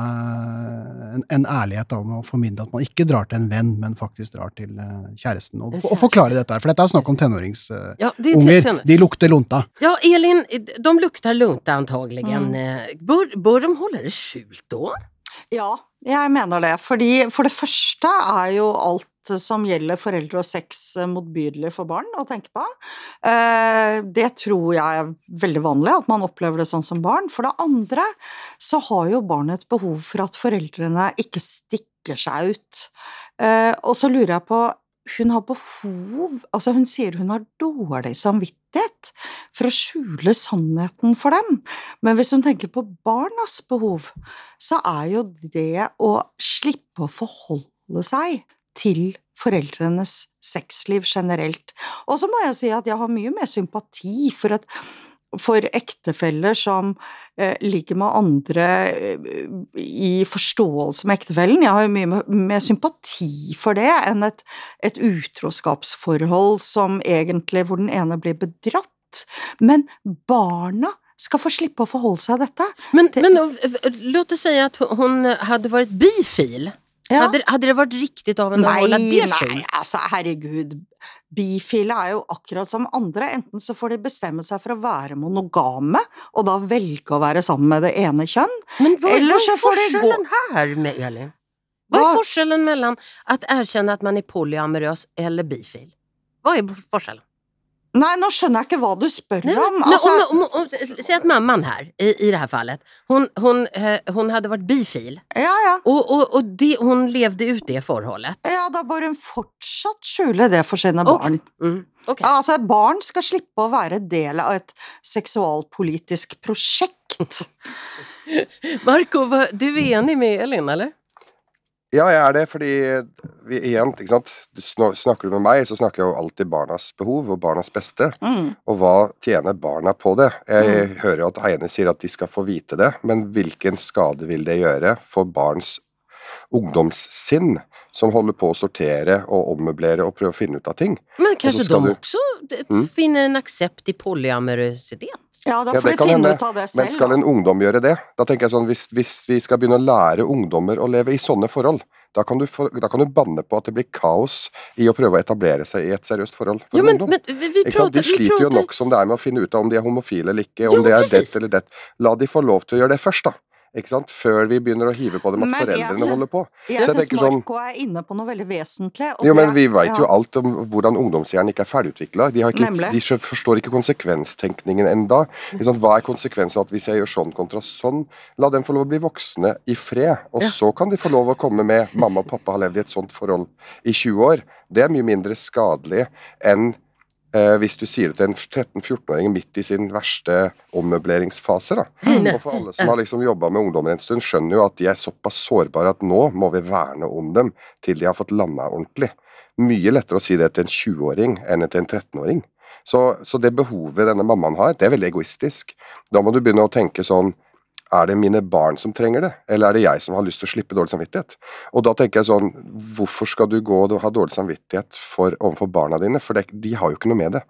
en, en ærlighet om å formidle at man ikke drar til en venn, men faktisk drar til eh, kjæresten, og, og forklare dette her. For dette er snakk om tenåringsunger. Ja, det de lukter lunta. Ja, Elin, de lukter lunta antagelig. Mm. Bør, bør de holde det skjult da? Ja, jeg mener det. Fordi for det første er jo alt som gjelder foreldre og sex eh, motbydelig for barn å tenke på. Eh, Det tror jeg er veldig vanlig, at man opplever det sånn som barn. For det andre så har jo barnet et behov for at foreldrene ikke stikker seg ut. Eh, Og så lurer jeg på hun har behov Altså, hun sier hun har dårlig samvittighet for å skjule sannheten for dem. Men hvis hun tenker på barnas behov, så er jo det å slippe å forholde seg til foreldrenes sexliv generelt. Og så må jeg si at jeg har mye mer sympati for et for ektefeller som eh, ligger med andre eh, i forståelse med ektefellen. Jeg har jo mye mer- sympati for det enn et, et utroskapsforhold som egentlig hvor den ene blir bedratt. Men barna skal få slippe å forholde seg til dette. Men, men eh, låt oss si at hun hadde vært bifil. Ja. Hadde, hadde, det vært riktig av henne hålla Nei, det nei, altså herregud. Bifile er jo akkurat som andre. Enten så får de bestemme seg for å være monogame, og da velge å være sammen med det ene kjønn. Men hva, Eller så får de gå- forskellen här med Elin? Hva er forskjellen mellom mellan erkjenne at att man er polyamorøs eller bifil? Hva er forskellen? Nei, nå skjønner jeg ikke hva du spør Nej, om. men, Altså, om, om, om, säg att mamman här, i, i det här fallet, hon, hon, eh, hon hade varit bifil ja, ja. och, och, och det, hon levde ut det forholdet. ja, da bør hun fortsatt skjule det for sine okay. barn. Mm. Okay. Altså, barn skal slippe å være del av et seksualpolitisk prosjekt. [LAUGHS] Marco, du er enig med Elin eller? Ja, jeg er det, fordi vi igjen, ikke sant Snakker du med meg, så snakker jeg jo alltid barnas behov og barnas beste. Mm. Og hva tjener barna på det? Jeg hører jo at Heine sier at de skal få vite det, men hvilken skade vil det gjøre for barns ungdomssinn, som holder på å sortere og ommøblere og prøve å finne ut av ting? Men kanskje de du- også Mm. finner en aksept i polyamorositet? Ja, da får ja, de finne hende. ut av det Men skal en ungdom gjøre det? Da tenker jeg sånn, hvis, hvis vi skal begynne å lære ungdommer å leve i sånne forhold, da kan, du få, da kan du banne på at det blir kaos i å prøve å etablere seg i et seriøst forhold for Ja, en men, ungdom. men vi, vi Ikke sant? De sliter sliter jo nok som det er med å finne ut av om de er homofile eller ikke, om om det er det eller det. La de få lov til å gjøre det først, da. Ikke sant? Før vi begynner å hive på dem at Men foreldrene synes- holder på. Jeg Så jeg syns Marco sånn- Marco er inne på noe veldig vesentlig. Jo, men vi veit jo alt om hvordan ungdomshjernen ikke er ferdigutvikla. De, de forstår ikke konsekvenstenkningen enda. Ikke sant? Hva er konsekvensen av at hvis jeg gjør sånn kontra sånn? La dem få lov å bli voksne i fred, og Ja. så kan de få lov å komme med 'mamma og pappa har levd i et sånt forhold i 20 år'. Det er mye mindre skadelig enn hvis du sier det til en 13-14-åring midt i sin verste ommøbleringsfase. da. Og for alle som har liksom jobba med ungdommer en stund, skjønner jo at de er såpass sårbare at nå må vi verne om dem til de har fått landa ordentlig. Mye lettere å si det til en 20-åring enn til en 13-åring. Så, så det behovet denne mammaen har, det er veldig egoistisk. Da må du begynne å tenke sånn er det mine barn som trenger det, eller er det jeg som har lyst til å slippe dårlig samvittighet? Og da tenker jeg sånn, hvorfor skal du gå og ha dårlig samvittighet for, overfor barna dine? For det, de har jo ikke noe med det.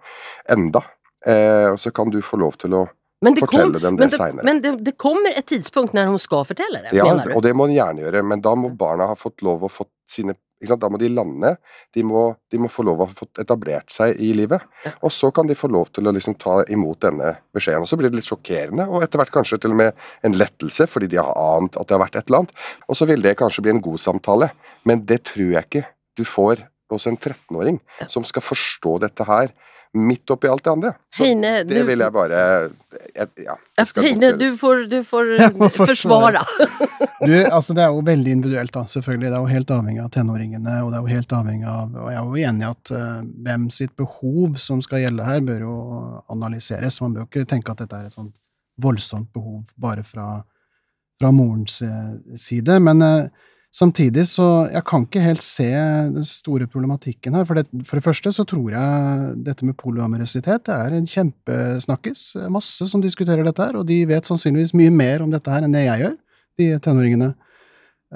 Enda. Eh, og så kan du få lov til å Men det, Fortelle kom, dem det men, det, men det, det kommer et tidspunkt når hun skal fortelle det, Ja, mener du? og det må hun gjerne gjøre, men da må barna ha fått lov å få sine? Da må de lande, de må, de må få lov å få etablert seg i livet. Og så kan de få lov til å liksom ta imot denne beskjeden. Og så blir det litt sjokkerende, og etter hvert kanskje til og med en lettelse, fordi de har ant at det har vært et eller annet. Og så vil det kanskje bli en god samtale, men det tror jeg ikke du får hos en 13-åring som skal forstå dette her midt oppi alt det andre. Så Heine, det du- vil jeg bare jeg, Ja. det Heine, du får, du får [LAUGHS] forsvare. forsvare. Du, altså Det er jo veldig individuelt, da, selvfølgelig. Det er jo helt avhengig av tenåringene. Og det er jo helt avhengig av, og jeg er jo enig i at uh, hvem sitt behov som skal gjelde her, bør jo analyseres. Man bør jo ikke tenke at dette er et sånn voldsomt behov bare fra, fra morens eh, side. Men eh, samtidig så Jeg kan ikke helt se den store problematikken her. For det, for det første så tror jeg dette med polyamorøsitet det er en kjempesnakkis. Masse som diskuterer dette her, og de vet sannsynligvis mye mer om dette her enn det jeg gjør de tenåringene.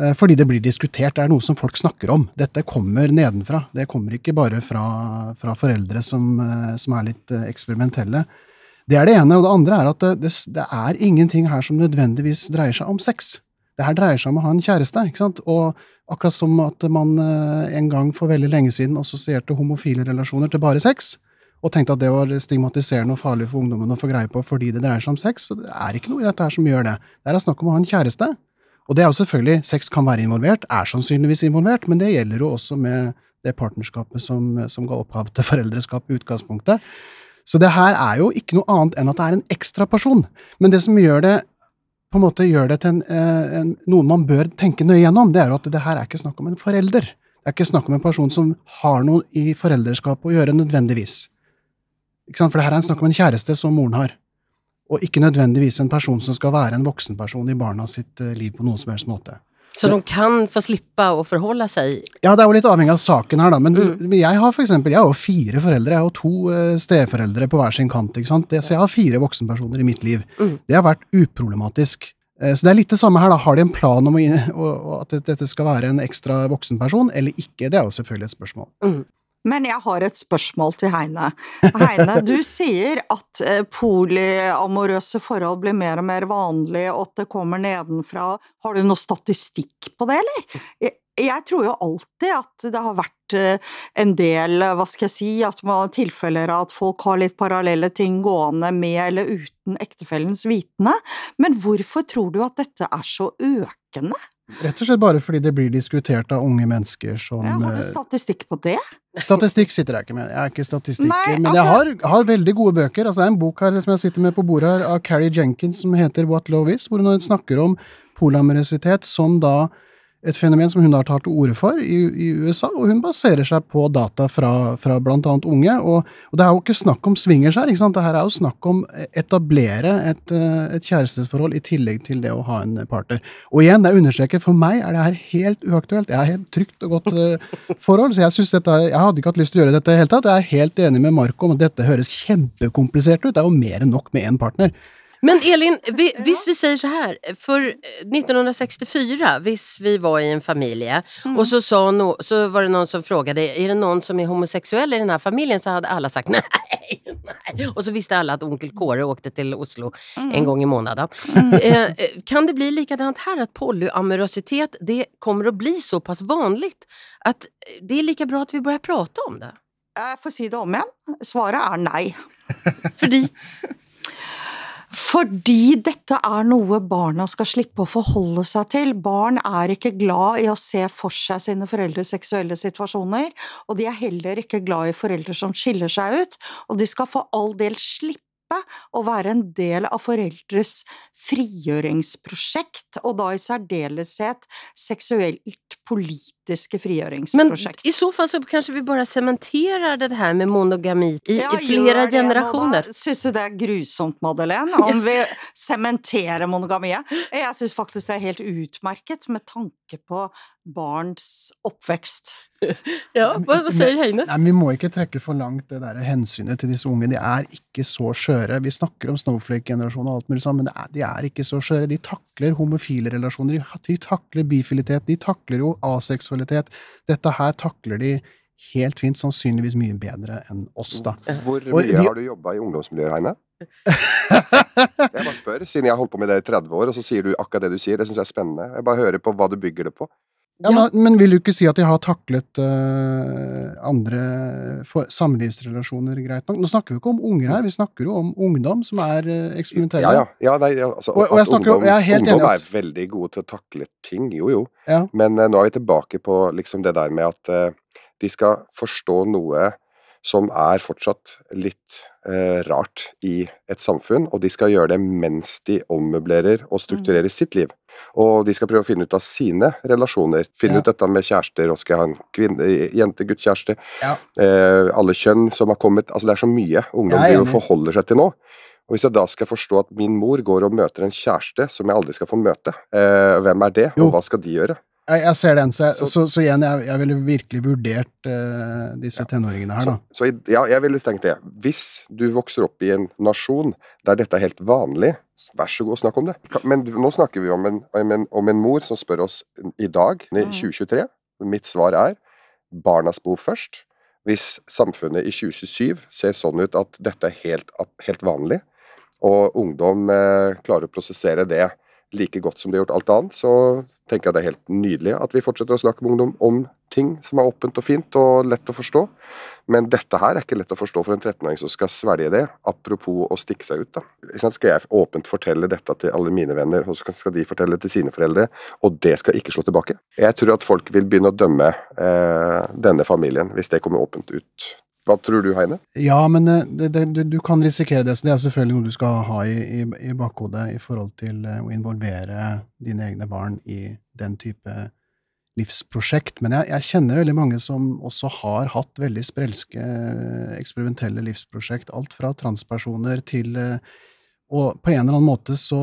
Eh, Fordi det blir diskutert, det er noe som folk snakker om. Dette kommer nedenfra. Det kommer ikke bare fra, fra foreldre som, eh, som er litt eh, eksperimentelle. Det er det ene. Og det andre er at det, det, det er ingenting her som nødvendigvis dreier seg om sex. Det her dreier seg om å ha en kjæreste. ikke sant? Og akkurat som at man eh, en gang for veldig lenge siden assosierte homofile relasjoner til bare sex, og tenkte at det var stigmatiserende og farlig for ungdommen å få greie på fordi det dreier seg om sex. Så det er ikke noe i dette her som gjør det. Det er snakk om å ha en kjæreste. Og det er jo selvfølgelig, sex kan være involvert, er sannsynligvis involvert, men det gjelder jo også med det partnerskapet som, som ga opphav til foreldreskap i utgangspunktet. Så det her er jo ikke noe annet enn at det er en ekstra person. Men det som gjør det på en måte gjør det til en, eh, en, noe man bør tenke nøye gjennom, det er jo at det her er ikke snakk om en forelder. Det er ikke snakk om en person som har noe i foreldreskapet å gjøre, nødvendigvis. For det her er snakk om en kjæreste som moren har, og ikke nødvendigvis en person som skal være en voksenperson i barna sitt eh, liv på noen som helst måte. Så de kan få slippe å forholde seg Ja, det er jo litt avhengig av saken her, da. Men mm. jeg har for eksempel, jeg har jo fire foreldre. Jeg har to uh, steforeldre på hver sin kant. ikke sant? Det, så jeg har fire voksenpersoner i mitt liv. Mm. Det har vært uproblematisk. Uh, så det er litt det samme her, da. Har de en plan om å, at dette skal være en ekstra voksenperson, eller ikke? Det er jo selvfølgelig et spørsmål. Mm. Men jeg har et spørsmål til Heine. Heine, du [LAUGHS] sier at eh, polyamorøse forhold blir mer og mer vanlig, og at det kommer nedenfra. Har du noe statistikk på det, eller? Jeg, tror jo alltid at det har vært eh, en del, hva skal jeg si, at man har tilfeller av at folk har litt parallelle ting gående med eller uten ektefellens vitende. Men hvorfor tror du at dette er så økende? Rett og slett bare fordi det blir diskutert av unge mennesker som ja, Har du eh, statistikk på det? Statistikk sitter jeg ikke med. Jeg er ikke statistikker. men altså... jeg har, har, veldig gode bøker. Altså, det er en bok her som jeg sitter med på bordet her, av Carrie Jenkins som heter What Love Is, hvor hun snakker om polyamorøsitet som da et fenomen som hun har tatt til orde for i, i, USA, og hun baserer seg på data fra, fra annet unge. Og, og, det er jo ikke snakk om swingers her, ikke sant? det her er jo snakk om etablere et, eh, et kjærestesforhold i tillegg til det å ha en partner. Og igjen, jeg understreker, for meg er det her helt uaktuelt. Jeg har helt trygt og godt uh, forhold, så jeg dette, jeg hadde ikke hatt lyst til å gjøre dette i det hele tatt. Jeg er helt enig med Marco om at dette høres kjempekomplisert ut. Det er jo mer enn nok med én partner. Men Elin, vi, hvis vi sier så her, for 1964, hvis vi var i en familie, mm. og så, no, så, var det noen som spurte er det noen som er homoseksuell i denne familien, så hadde alle sagt nei. nei. Og så visste alle at onkel Kåre åkte til Oslo mm. en gang i måneden. Mm. Eh, eh, kan det bli likadant her, at polyamorositet det kommer å bli såpass vanlig at det er like bra at vi begynner prate om det? Jeg får si det om igjen. Svaret er nei. Fordi? Fordi dette er noe barna skal slippe å forholde seg til. Barn er ikke glad i å se for seg sine foreldres seksuelle situasjoner, og de er heller ikke glad i foreldre som skiller seg ut, og de skal for all del slippe å være en del av foreldres frigjøringsprosjekt, og da i særdeleshet seksuelt politiske frigjøringsprosjekt. Men i så fall så kanskje vi bare sementerer det her med monogami i, ja, i flere generasjoner? Syns du det er grusomt, Madeleine, [LAUGHS] om vi sementerer monogamiet? Jeg syns faktisk det er helt utmerket med tanke på barns oppvekst. [LAUGHS] ja, hva, hva sier Heine? Nei, Vi må ikke trekke for langt det der hensynet til disse unge. De er ikke så skjøre. Vi snakker om snowflake-generasjonen og alt mulig sånn, men er, de er ikke så skjøre. De takler homofile relasjoner, de takler bifilitet, de takler jo aseksualitet. Dette her takler de helt fint, sannsynligvis mye bedre enn oss, da. Hvor mye de, har du jobba i ungdomsmiljøet, Heine? [LAUGHS] jeg bare spør, siden jeg har holdt på med det i 30 år, og så sier du akkurat det du sier. Det syns jeg er spennende. Jeg bare hører på hva du bygger det på. Ja, ja. Men vil du ikke si at de har taklet uh, andre samlivsrelasjoner greit nok? Nå snakker vi ikke om unger her, vi snakker jo om ungdom som er uh, eksperimentelle. Ja, ja. nei, altså, og, og snakker, ungdom, er, ungdom er, veldig gode til å takle ting, jo jo. Ja. Men uh, nå er vi tilbake på liksom det der med at de skal forstå noe som er fortsatt litt rart i et samfunn, og de skal gjøre det mens de ommøblerer og strukturerer mm. sitt liv. Og de skal prøve å finne ut av sine relasjoner. Finne ja. ut dette med kjærester, og skal ha en kvinne, jente, gutt, kjæreste. Ja. Eh, alle kjønn som har kommet. Altså det er så mye ungdom driver forholder seg til nå. Og Hvis jeg da skal forstå at min mor går og møter en kjæreste som jeg aldri skal få møte, eh, hvem er det, og hva skal de gjøre? Jeg, jeg ser den, så, jeg, så, så, så igjen, jeg, jeg, ville virkelig vurdert uh, disse ja. tenåringene her, da. Så, ja, jeg ville tenkt det. Hvis du vokser opp i en nasjon der dette er helt vanlig, vær så god, snakk om det. Men nå snakker vi om en, om en, om en mor som spør oss i dag, i 2023. Mm. Mitt svar er barnas behov først. Hvis samfunnet i 2027 ser sånn ut at dette er helt, helt vanlig, og ungdom eh, klarer å prosessere det like godt som de har gjort alt annet, så tenker jeg det er helt nydelig at vi fortsetter å snakke med ungdom om ting som er åpent og fint og lett å forstå. Men dette her er ikke lett å forstå for en 13-åring som skal svelge det. Apropos å stikke seg ut, da. Skal jeg åpent fortelle dette til alle mine venner, og så skal de fortelle det til sine foreldre, og det skal ikke slå tilbake? Jeg tror at folk vil begynne å dømme eh, denne familien hvis det kommer åpent ut. Hva tror du, Heine? Ja, men eh, det, det, du, du, kan risikere det. Så det er selvfølgelig noe du skal ha i, i, i bakhodet i forhold til eh, å involvere dine egne barn i den type livsprosjekt. Men jeg, jeg, kjenner veldig mange som også har hatt veldig sprelske, eh, eksperimentelle livsprosjekt. Alt fra transpersoner til eh, Og på en eller annen måte så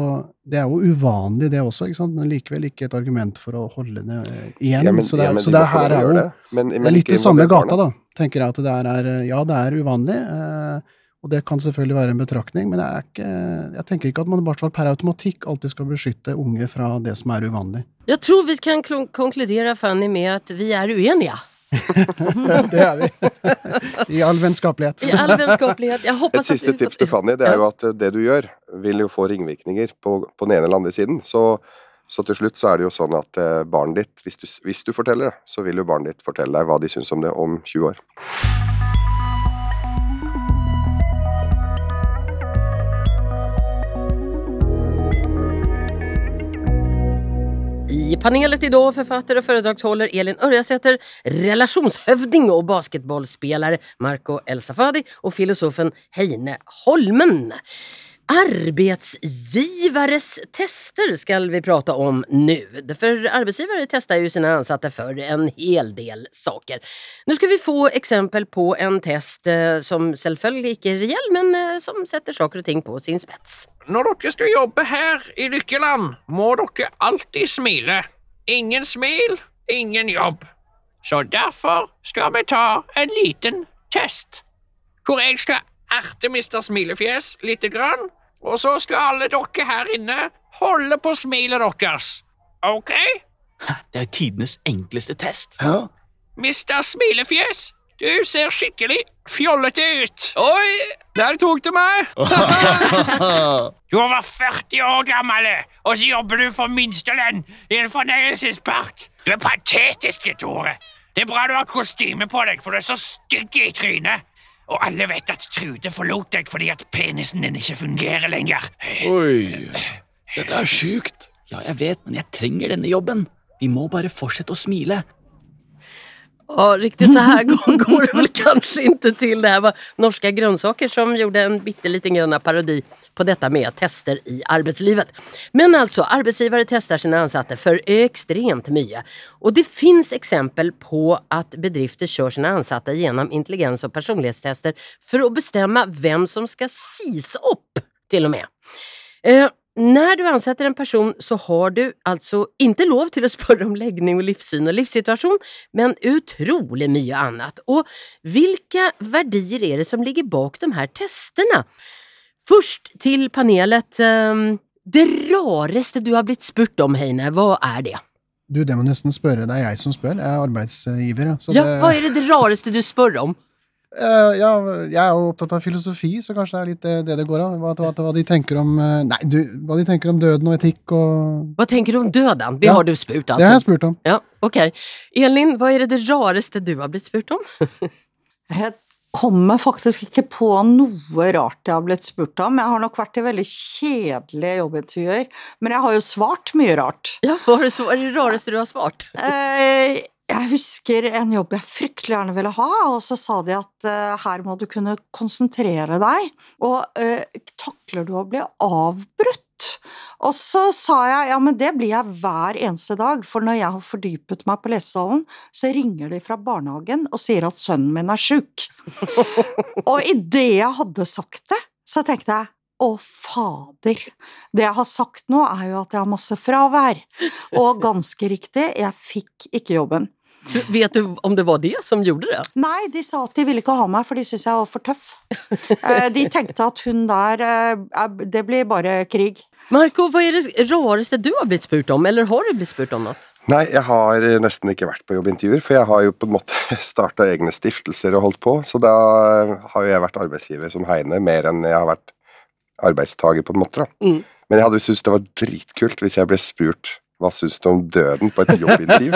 Det er jo uvanlig, det også, ikke sant? men likevel ikke et argument for å holde det eh, igjen. Ja, men, så det, ja, så det her er jo det. Men, men det er litt i samme gata, da, tenker jeg at det er Ja, det er uvanlig. Eh, og det kan selvfølgelig være en betraktning, men ikke, jeg tenker ikke at man i hvert fall per automatikk alltid skal beskytte unge fra det som er uvanlig. Jeg tror vi kan konkludere Fanny, med at vi er uenige. Det er vi. I all vennskapelighet. I all vennskapelighet. Et siste tips til Fanny det er jo at det du gjør, vil jo få ringvirkninger på, på den ene eller andre siden. Så, så, til slutt så er det jo sånn at eh, barnet ditt, hvis du, hvis du forteller det, så vil jo barnet ditt fortelle deg hva de syns om det om 20 år. I panelet idag författare och föredragshåller Elin Örjasäter, relationshövding och basketbollspelare Marco El Safadi och filosofen Heine Holmen. Arbetsgivares tester ska vi prata om nu. För arbetsgivare testar ju sina ansatta för en hel del saker. Nu ska vi få exempel på en test eh, som selvfølgelig ikke er reell, men eh, som setter saker og ting på sin spets. Når dere skal jobbe her i Lykkeland, må dere alltid smile. Ingen smil, ingen jobb. Så derfor skal vi ta en liten test, hvor jeg skal erte Mr. Smilefjes lite grann og så skal alle dere her inne holde på smilet deres. OK? Det er tidenes enkleste test. Ja. Mister Smilefjes, du ser skikkelig fjollete ut. Oi, der tok du meg! [LAUGHS] du er over 40 år gammel, og så jobber du for minstelønn i en fornøyelsespark. Du er patetisk, Tore. Det er bra du har kostyme på deg, for du er så stygg i trynet. Og alle vet at Trude forlot deg fordi at penisen din ikke fungerer lenger. Oi, dette er sjukt. Ja, jeg vet, men jeg trenger denne jobben. Vi må bare fortsette å smile. Ja, riktigt så här går det väl [LAUGHS] kanske inte till. Det här var Norska grønnsaker som gjorde en bitteliten gröna parodi på dette med tester i arbetslivet. Men altså, arbetsgivare tester sine ansatte for ekstremt mye. Og det finns eksempel på at bedrifter kjører sine ansatte gjennom intelligens- og personlighetstester for å bestemme hvem som skal sis opp, til og med. Eh, når du ansetter en person så har du altså ikke lov til å spørre om legning og livssyn og livssituasjon, men utrolig mye annet. Og hvilke verdier er det som ligger bak de her testene? Først til panelet. Ehm, det rareste du har blitt spurt om, Heine, hva er det? Du, det må nesten spørre. Det er jeg som spør. Jeg er arbeidsgiver. Ja, ja Hva er det, det rareste du spør om? Uh, ja, jeg er jo opptatt av filosofi, så kanskje det er litt det det, det går av. Hva, hva, hva, de tenker om uh, Nei, du, hva de tenker om døden og etikk og Hva tenker du om døden? Det ja, har du spurt, altså? Det har jeg spurt om. Ja, ok. Elin, hva er det det rareste du har blitt spurt om? [LAUGHS] jeg kommer faktisk ikke på noe rart jeg har blitt spurt om. Jeg har nok vært i veldig kjedelige jobbintervjuer, men jeg har jo svart mye rart. Ja, Hva er det rareste du har svart? [LAUGHS] jeg husker en jobb jeg fryktelig gjerne ville ha, og så sa de at uh, her må du kunne konsentrere deg, og uh, takler du å bli avbrutt? Og så sa jeg ja, men det blir jeg hver eneste dag, for når jeg har fordypet meg på lesesalen, så ringer de fra barnehagen og sier at sønnen min er sjuk. [LAUGHS] og idet jeg hadde sagt det, så tenkte jeg å, fader. Det jeg har sagt nå, er jo at jeg har masse fravær. Og ganske riktig, jeg fikk ikke jobben. Vet du om det var det som gjorde det? Nei, de sa at de ville ikke ha meg, for de syntes jeg var for tøff. [LAUGHS] Eh, de tenkte at hun der eh, Det blir bare krig. Marco, hva er det rareste du har blitt spurt om, eller har du blitt spurt om noe? Nei, jeg har nesten ikke vært på jobbintervjuer, for jeg har jo på en måte [LAUGHS] starta egne stiftelser og holdt på, så da har jo jeg vært arbeidsgiver som Heine mer enn jeg har vært arbeidstaker, på en måte. da. Mm. Men jeg hadde syntes det var dritkult hvis jeg ble spurt hva syns du om døden på et jobbintervju?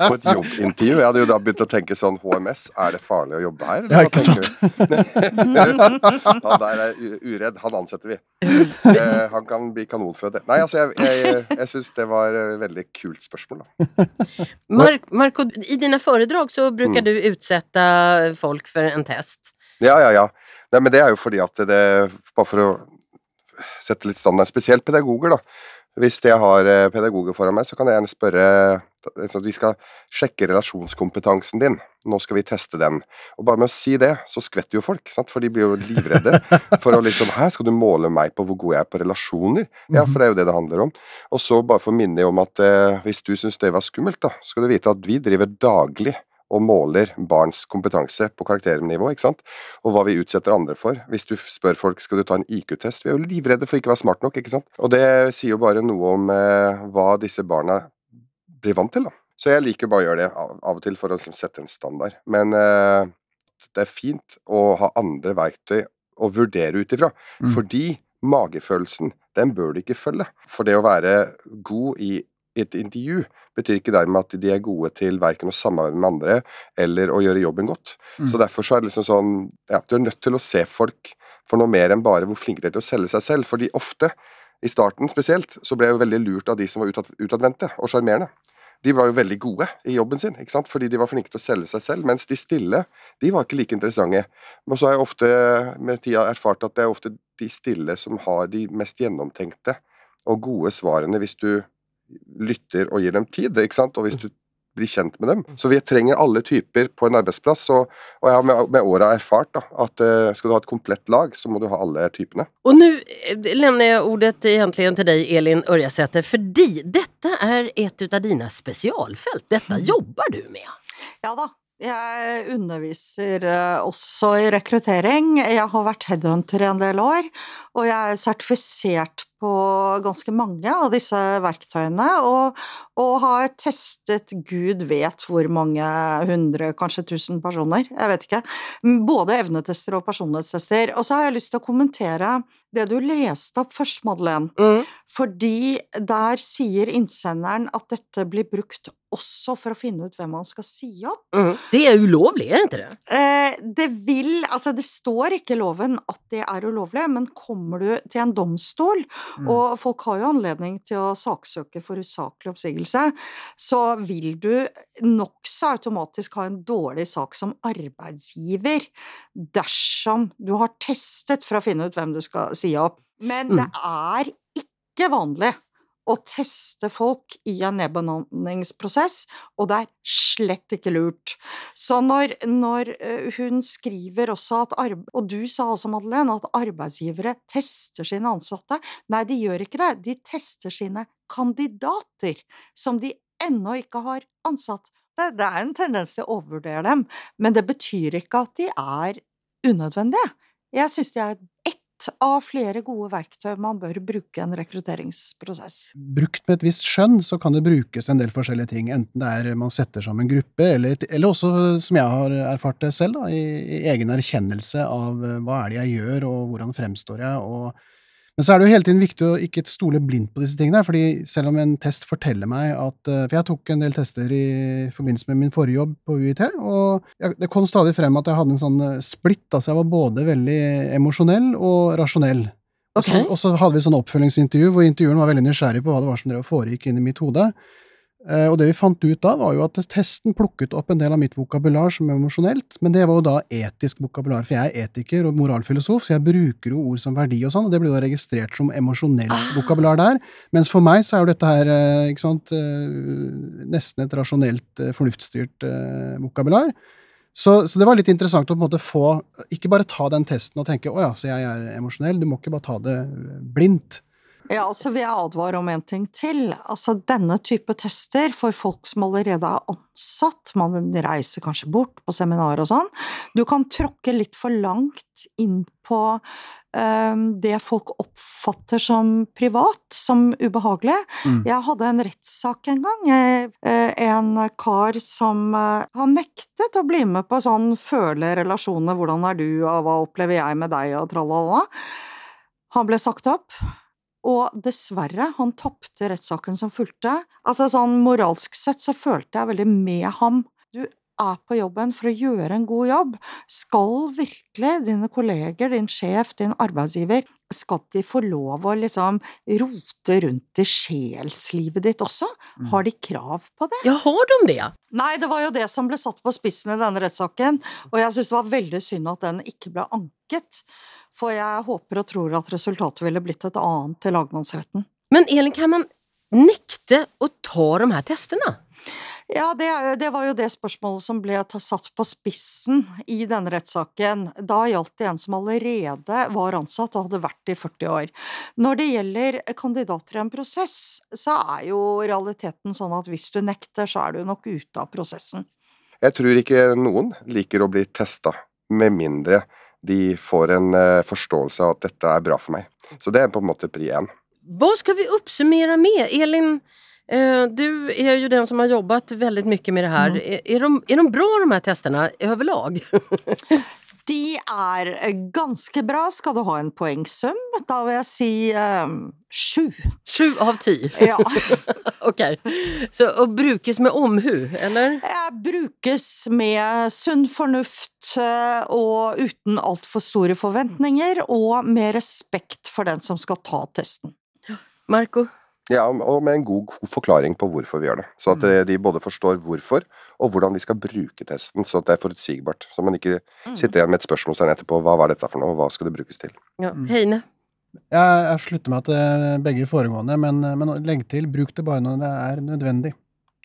på et jobbintervju. Jeg hadde jo da begynt å tenke sånn HMS, er det farlig å jobbe her? eller Ja, ikke sant? [LAUGHS] han der er uredd, han ansetter vi. Eh, han kan bli kanonføde. Nei, altså, jeg, jeg, jeg syns det var et veldig kult spørsmål, da. Mar Marco, i dine foredrag så bruker Mm. du utsette folk for en test. Ja, ja, ja. Nei, men det er jo fordi at det Bare for å sette litt standard, spesielt pedagoger, da. Hvis jeg har eh, pedagoger foran meg, så kan jeg gjerne spørre så De skal sjekke relasjonskompetansen din. Nå skal vi teste den. Og bare med å si det, så skvetter jo folk, sant? for de blir jo livredde. [LAUGHS] For å liksom Hæ, skal du måle meg på hvor god jeg er på relasjoner? Ja, for det er jo det det handler om. Og så bare for å minne om at eh, hvis du syns det var skummelt, da, så skal du vite at vi driver daglig og måler barns kompetanse på karakternivå, ikke sant? og hva vi utsetter andre for. Hvis du spør folk skal du ta en IQ-test, vi er jo livredde for ikke å være smart nok, ikke sant. Og det sier jo bare noe om eh, hva disse barna blir vant til, da. Så jeg liker bare å gjøre det av, av og til for å liksom, sette en standard. Men eh, det er fint å ha andre verktøy å vurdere ut ifra, Mm. fordi magefølelsen, den bør du ikke følge. For det å være god i et intervju betyr ikke dermed at de er gode til verken å samarbeide med andre eller å gjøre jobben godt. Mm. Så derfor så er det liksom sånn ja, Du er nødt til å se folk for noe mer enn bare hvor flinke de er til å selge seg selv. Fordi ofte, i starten spesielt, så ble jeg jo veldig lurt av de som var utad, utadvendte og sjarmerende. De var jo veldig gode i jobben sin, ikke sant? fordi de var flinke til å selge seg selv, mens de stille, de var ikke like interessante. Og så har jeg ofte med tida erfart at det er ofte de stille som har de mest gjennomtenkte og gode svarene hvis du lytter og gir dem tid, ikke sant? og hvis du blir kjent med dem. Så vi trenger alle typer på en arbeidsplass, og, og jeg har med, med åra erfart da, at eh, skal du ha et komplett lag, så må du ha alle typene. Og nå eh, jeg ordet egentlig til deg, Elin Ørjasæter, fordi dette er et av dine spesialfelt. Dette jobber du med. Ja da. Jeg underviser eh, også i rekruttering. Jeg har vært headhunter i en del år, og jeg er sertifisert på ganske mange av disse verktøyene, og, og har testet gud vet hvor mange hundre, kanskje tusen personer, jeg vet ikke. Både evnetester og personlighetstester. Og så har jeg lyst til å kommentere det du leste opp først, Madeleine. Mm. Fordi der sier innsenderen at dette blir brukt også for å finne ut hvem man skal si opp. Det er ulovlig, er det ikke det? Eh, det vil Altså, det står ikke i loven at det er ulovlig, men kommer du til en domstol, og folk har jo anledning til å saksøke for usaklig oppsigelse, så vil du nokså automatisk ha en dårlig sak som arbeidsgiver dersom du har testet for å finne ut hvem du skal si opp. Men det er ikke vanlig å teste folk i en nedbemanningsprosess, og det er slett ikke lurt. Så når, når eh, hun skriver også at Og du sa også, Madeleine, at arbeidsgivere tester sine ansatte. Nei, de gjør ikke det. De tester sine kandidater, som de ennå ikke har ansatt. Det, det er en tendens til å overvurdere dem, men det betyr ikke at de er unødvendige. Jeg syns de er av flere gode verktøy man bør bruke i en rekrutteringsprosess. Brukt med et visst skjønn, så kan det brukes en del forskjellige ting. Enten det er man setter sammen gruppe, eller, eller også, som jeg har erfart det selv, da, i, i egen erkjennelse av eh, hva er det jeg gjør, og hvordan fremstår jeg. og men så er det jo hele tiden viktig å ikke stole blindt på disse tingene, fordi selv om en test forteller meg at eh, For jeg tok en del tester i forbindelse med min forrige jobb på UiT, og jeg, det kom stadig frem at jeg hadde en sånn eh, splitt. Altså jeg var både veldig emosjonell og rasjonell. Så- Og så hadde vi sånn oppfølgingsintervju hvor intervjueren var veldig nysgjerrig på hva det var som foregikk inni mitt hode. Eh, Og det vi fant ut da, var jo at testen plukket opp en del av mitt vokabular som emosjonelt, men det var jo da etisk vokabular, for jeg er etiker og moralfilosof, så jeg bruker jo ord som verdi og sånn, og det blir da registrert som emosjonelt vokabular der. Mens for meg så er jo dette her, eh, ikke sant, eh, nesten et rasjonelt, fornuftsstyrt vokabular. Så, så det var litt interessant å på en måte få, ikke bare ta den testen og tenke å ja, så jeg er emosjonell, du må ikke bare ta det blindt. Ja, altså vil jeg advare om en ting til. Altså denne type tester for folk som allerede er ansatt, man reiser kanskje bort på seminar og sånn, du kan tråkke litt for langt inn på um, det folk oppfatter som privat, som ubehagelig. Mm. Jeg hadde en rettssak en gang. eh, En kar som eh, har nektet å bli med på sånn føle relasjoner, hvordan er du, og hva opplever jeg med deg, og tralala. Han ble sagt opp. Og dessverre, han tapte rettssaken som fulgte. Altså sånn moralsk sett så følte jeg veldig med ham. Du er på jobben for å gjøre en god jobb. Skal virkelig dine kolleger, din sjef, din arbeidsgiver, skal de få lov å liksom rote rundt i sjelslivet ditt også? Har de krav på det? Ja, har de det? Nei, det var jo det som ble satt på spissen i denne rettssaken, og jeg syns det var veldig synd at den ikke ble anket. For jeg håper og tror at resultatet ville blitt et annet til lagmannsretten. Men Elin, kan man nekte å ta de her testene? Ja, det, det var jo det spørsmålet som ble satt på spissen i denne rettssaken. Da gjaldt det en som allerede var ansatt og hadde vært i 40 år. Når det gjelder kandidater i en prosess, så er jo realiteten sånn at hvis du nekter, så er du nok ute av prosessen. Jeg tror ikke noen liker å bli testa, med mindre de får en eh, forståelse av at dette er bra for meg. Så det er på en måte pri én. Hva skal vi oppsummere med? Elin, eh, du er jo den som har jobbat veldig mye med det her. Mm. Er, de, er de bra de her testene, överlag? [LAUGHS] De er eh, ganske bra. Skal du ha en poengsum? Da vil jeg si eh, sju. Sju av ti? Ja. [LAUGHS] ok. Så, och brukes med omhu, eller? Jeg brukes med sunn fornuft eh, og uten altfor store forventninger, og med respekt for den som skal ta testen. Marco? Ja, og med en god forklaring på hvorfor vi gjør det. Så at mm. de både forstår hvorfor, og hvordan vi skal bruke testen, så at det er forutsigbart. Så man ikke sitter igjen med et spørsmålstegn etterpå. Hva var dette for noe, og hva skal det brukes til? Ja. Heine? Jeg, jeg slutter meg til begge foregående, men, men legg til bruk det bare når det er nødvendig.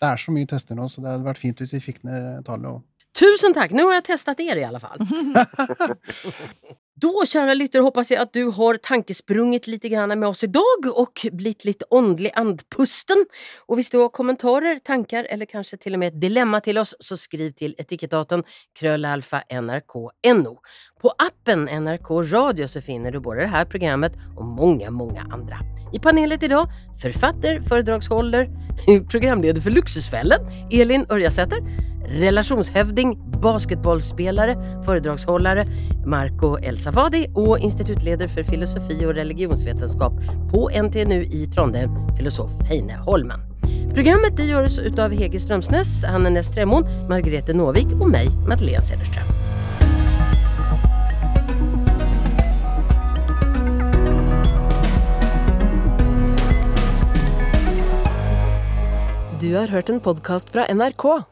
Det er så mye tester nå, så det hadde vært fint hvis vi fikk ned tallet. Tusen takk! Nå har jeg testet dere, i alle fall. [LAUGHS] [LAUGHS] Då, kära lyttare, hoppas jag att du har tankesprungit lite grann med oss idag och blivit lite åndlig andpusten. Och hvis du har kommentarer, tankar eller kanske till och med ett dilemma till oss så skriv till etikettaten krölalfa nrk.no. På appen NRK Radio så finner du både det här programmet och många, många andra. I panelet idag, forfatter, föredragshåller, [LAUGHS] programledare för Luxusfällen, Elin Örjasäter, relationshövding, basketbollspelare, föredragshållare Marco El Safadi och institutledare för filosofi och religionsvetenskap på NTNU i Trondheim, filosof Heine Holmen. Programmet det gjøres utav Hege Strømsnes, Hanne Nästremon, Margrethe Novik og meg, Madeleine Cederström. Du har hørt en podkast fra NRK.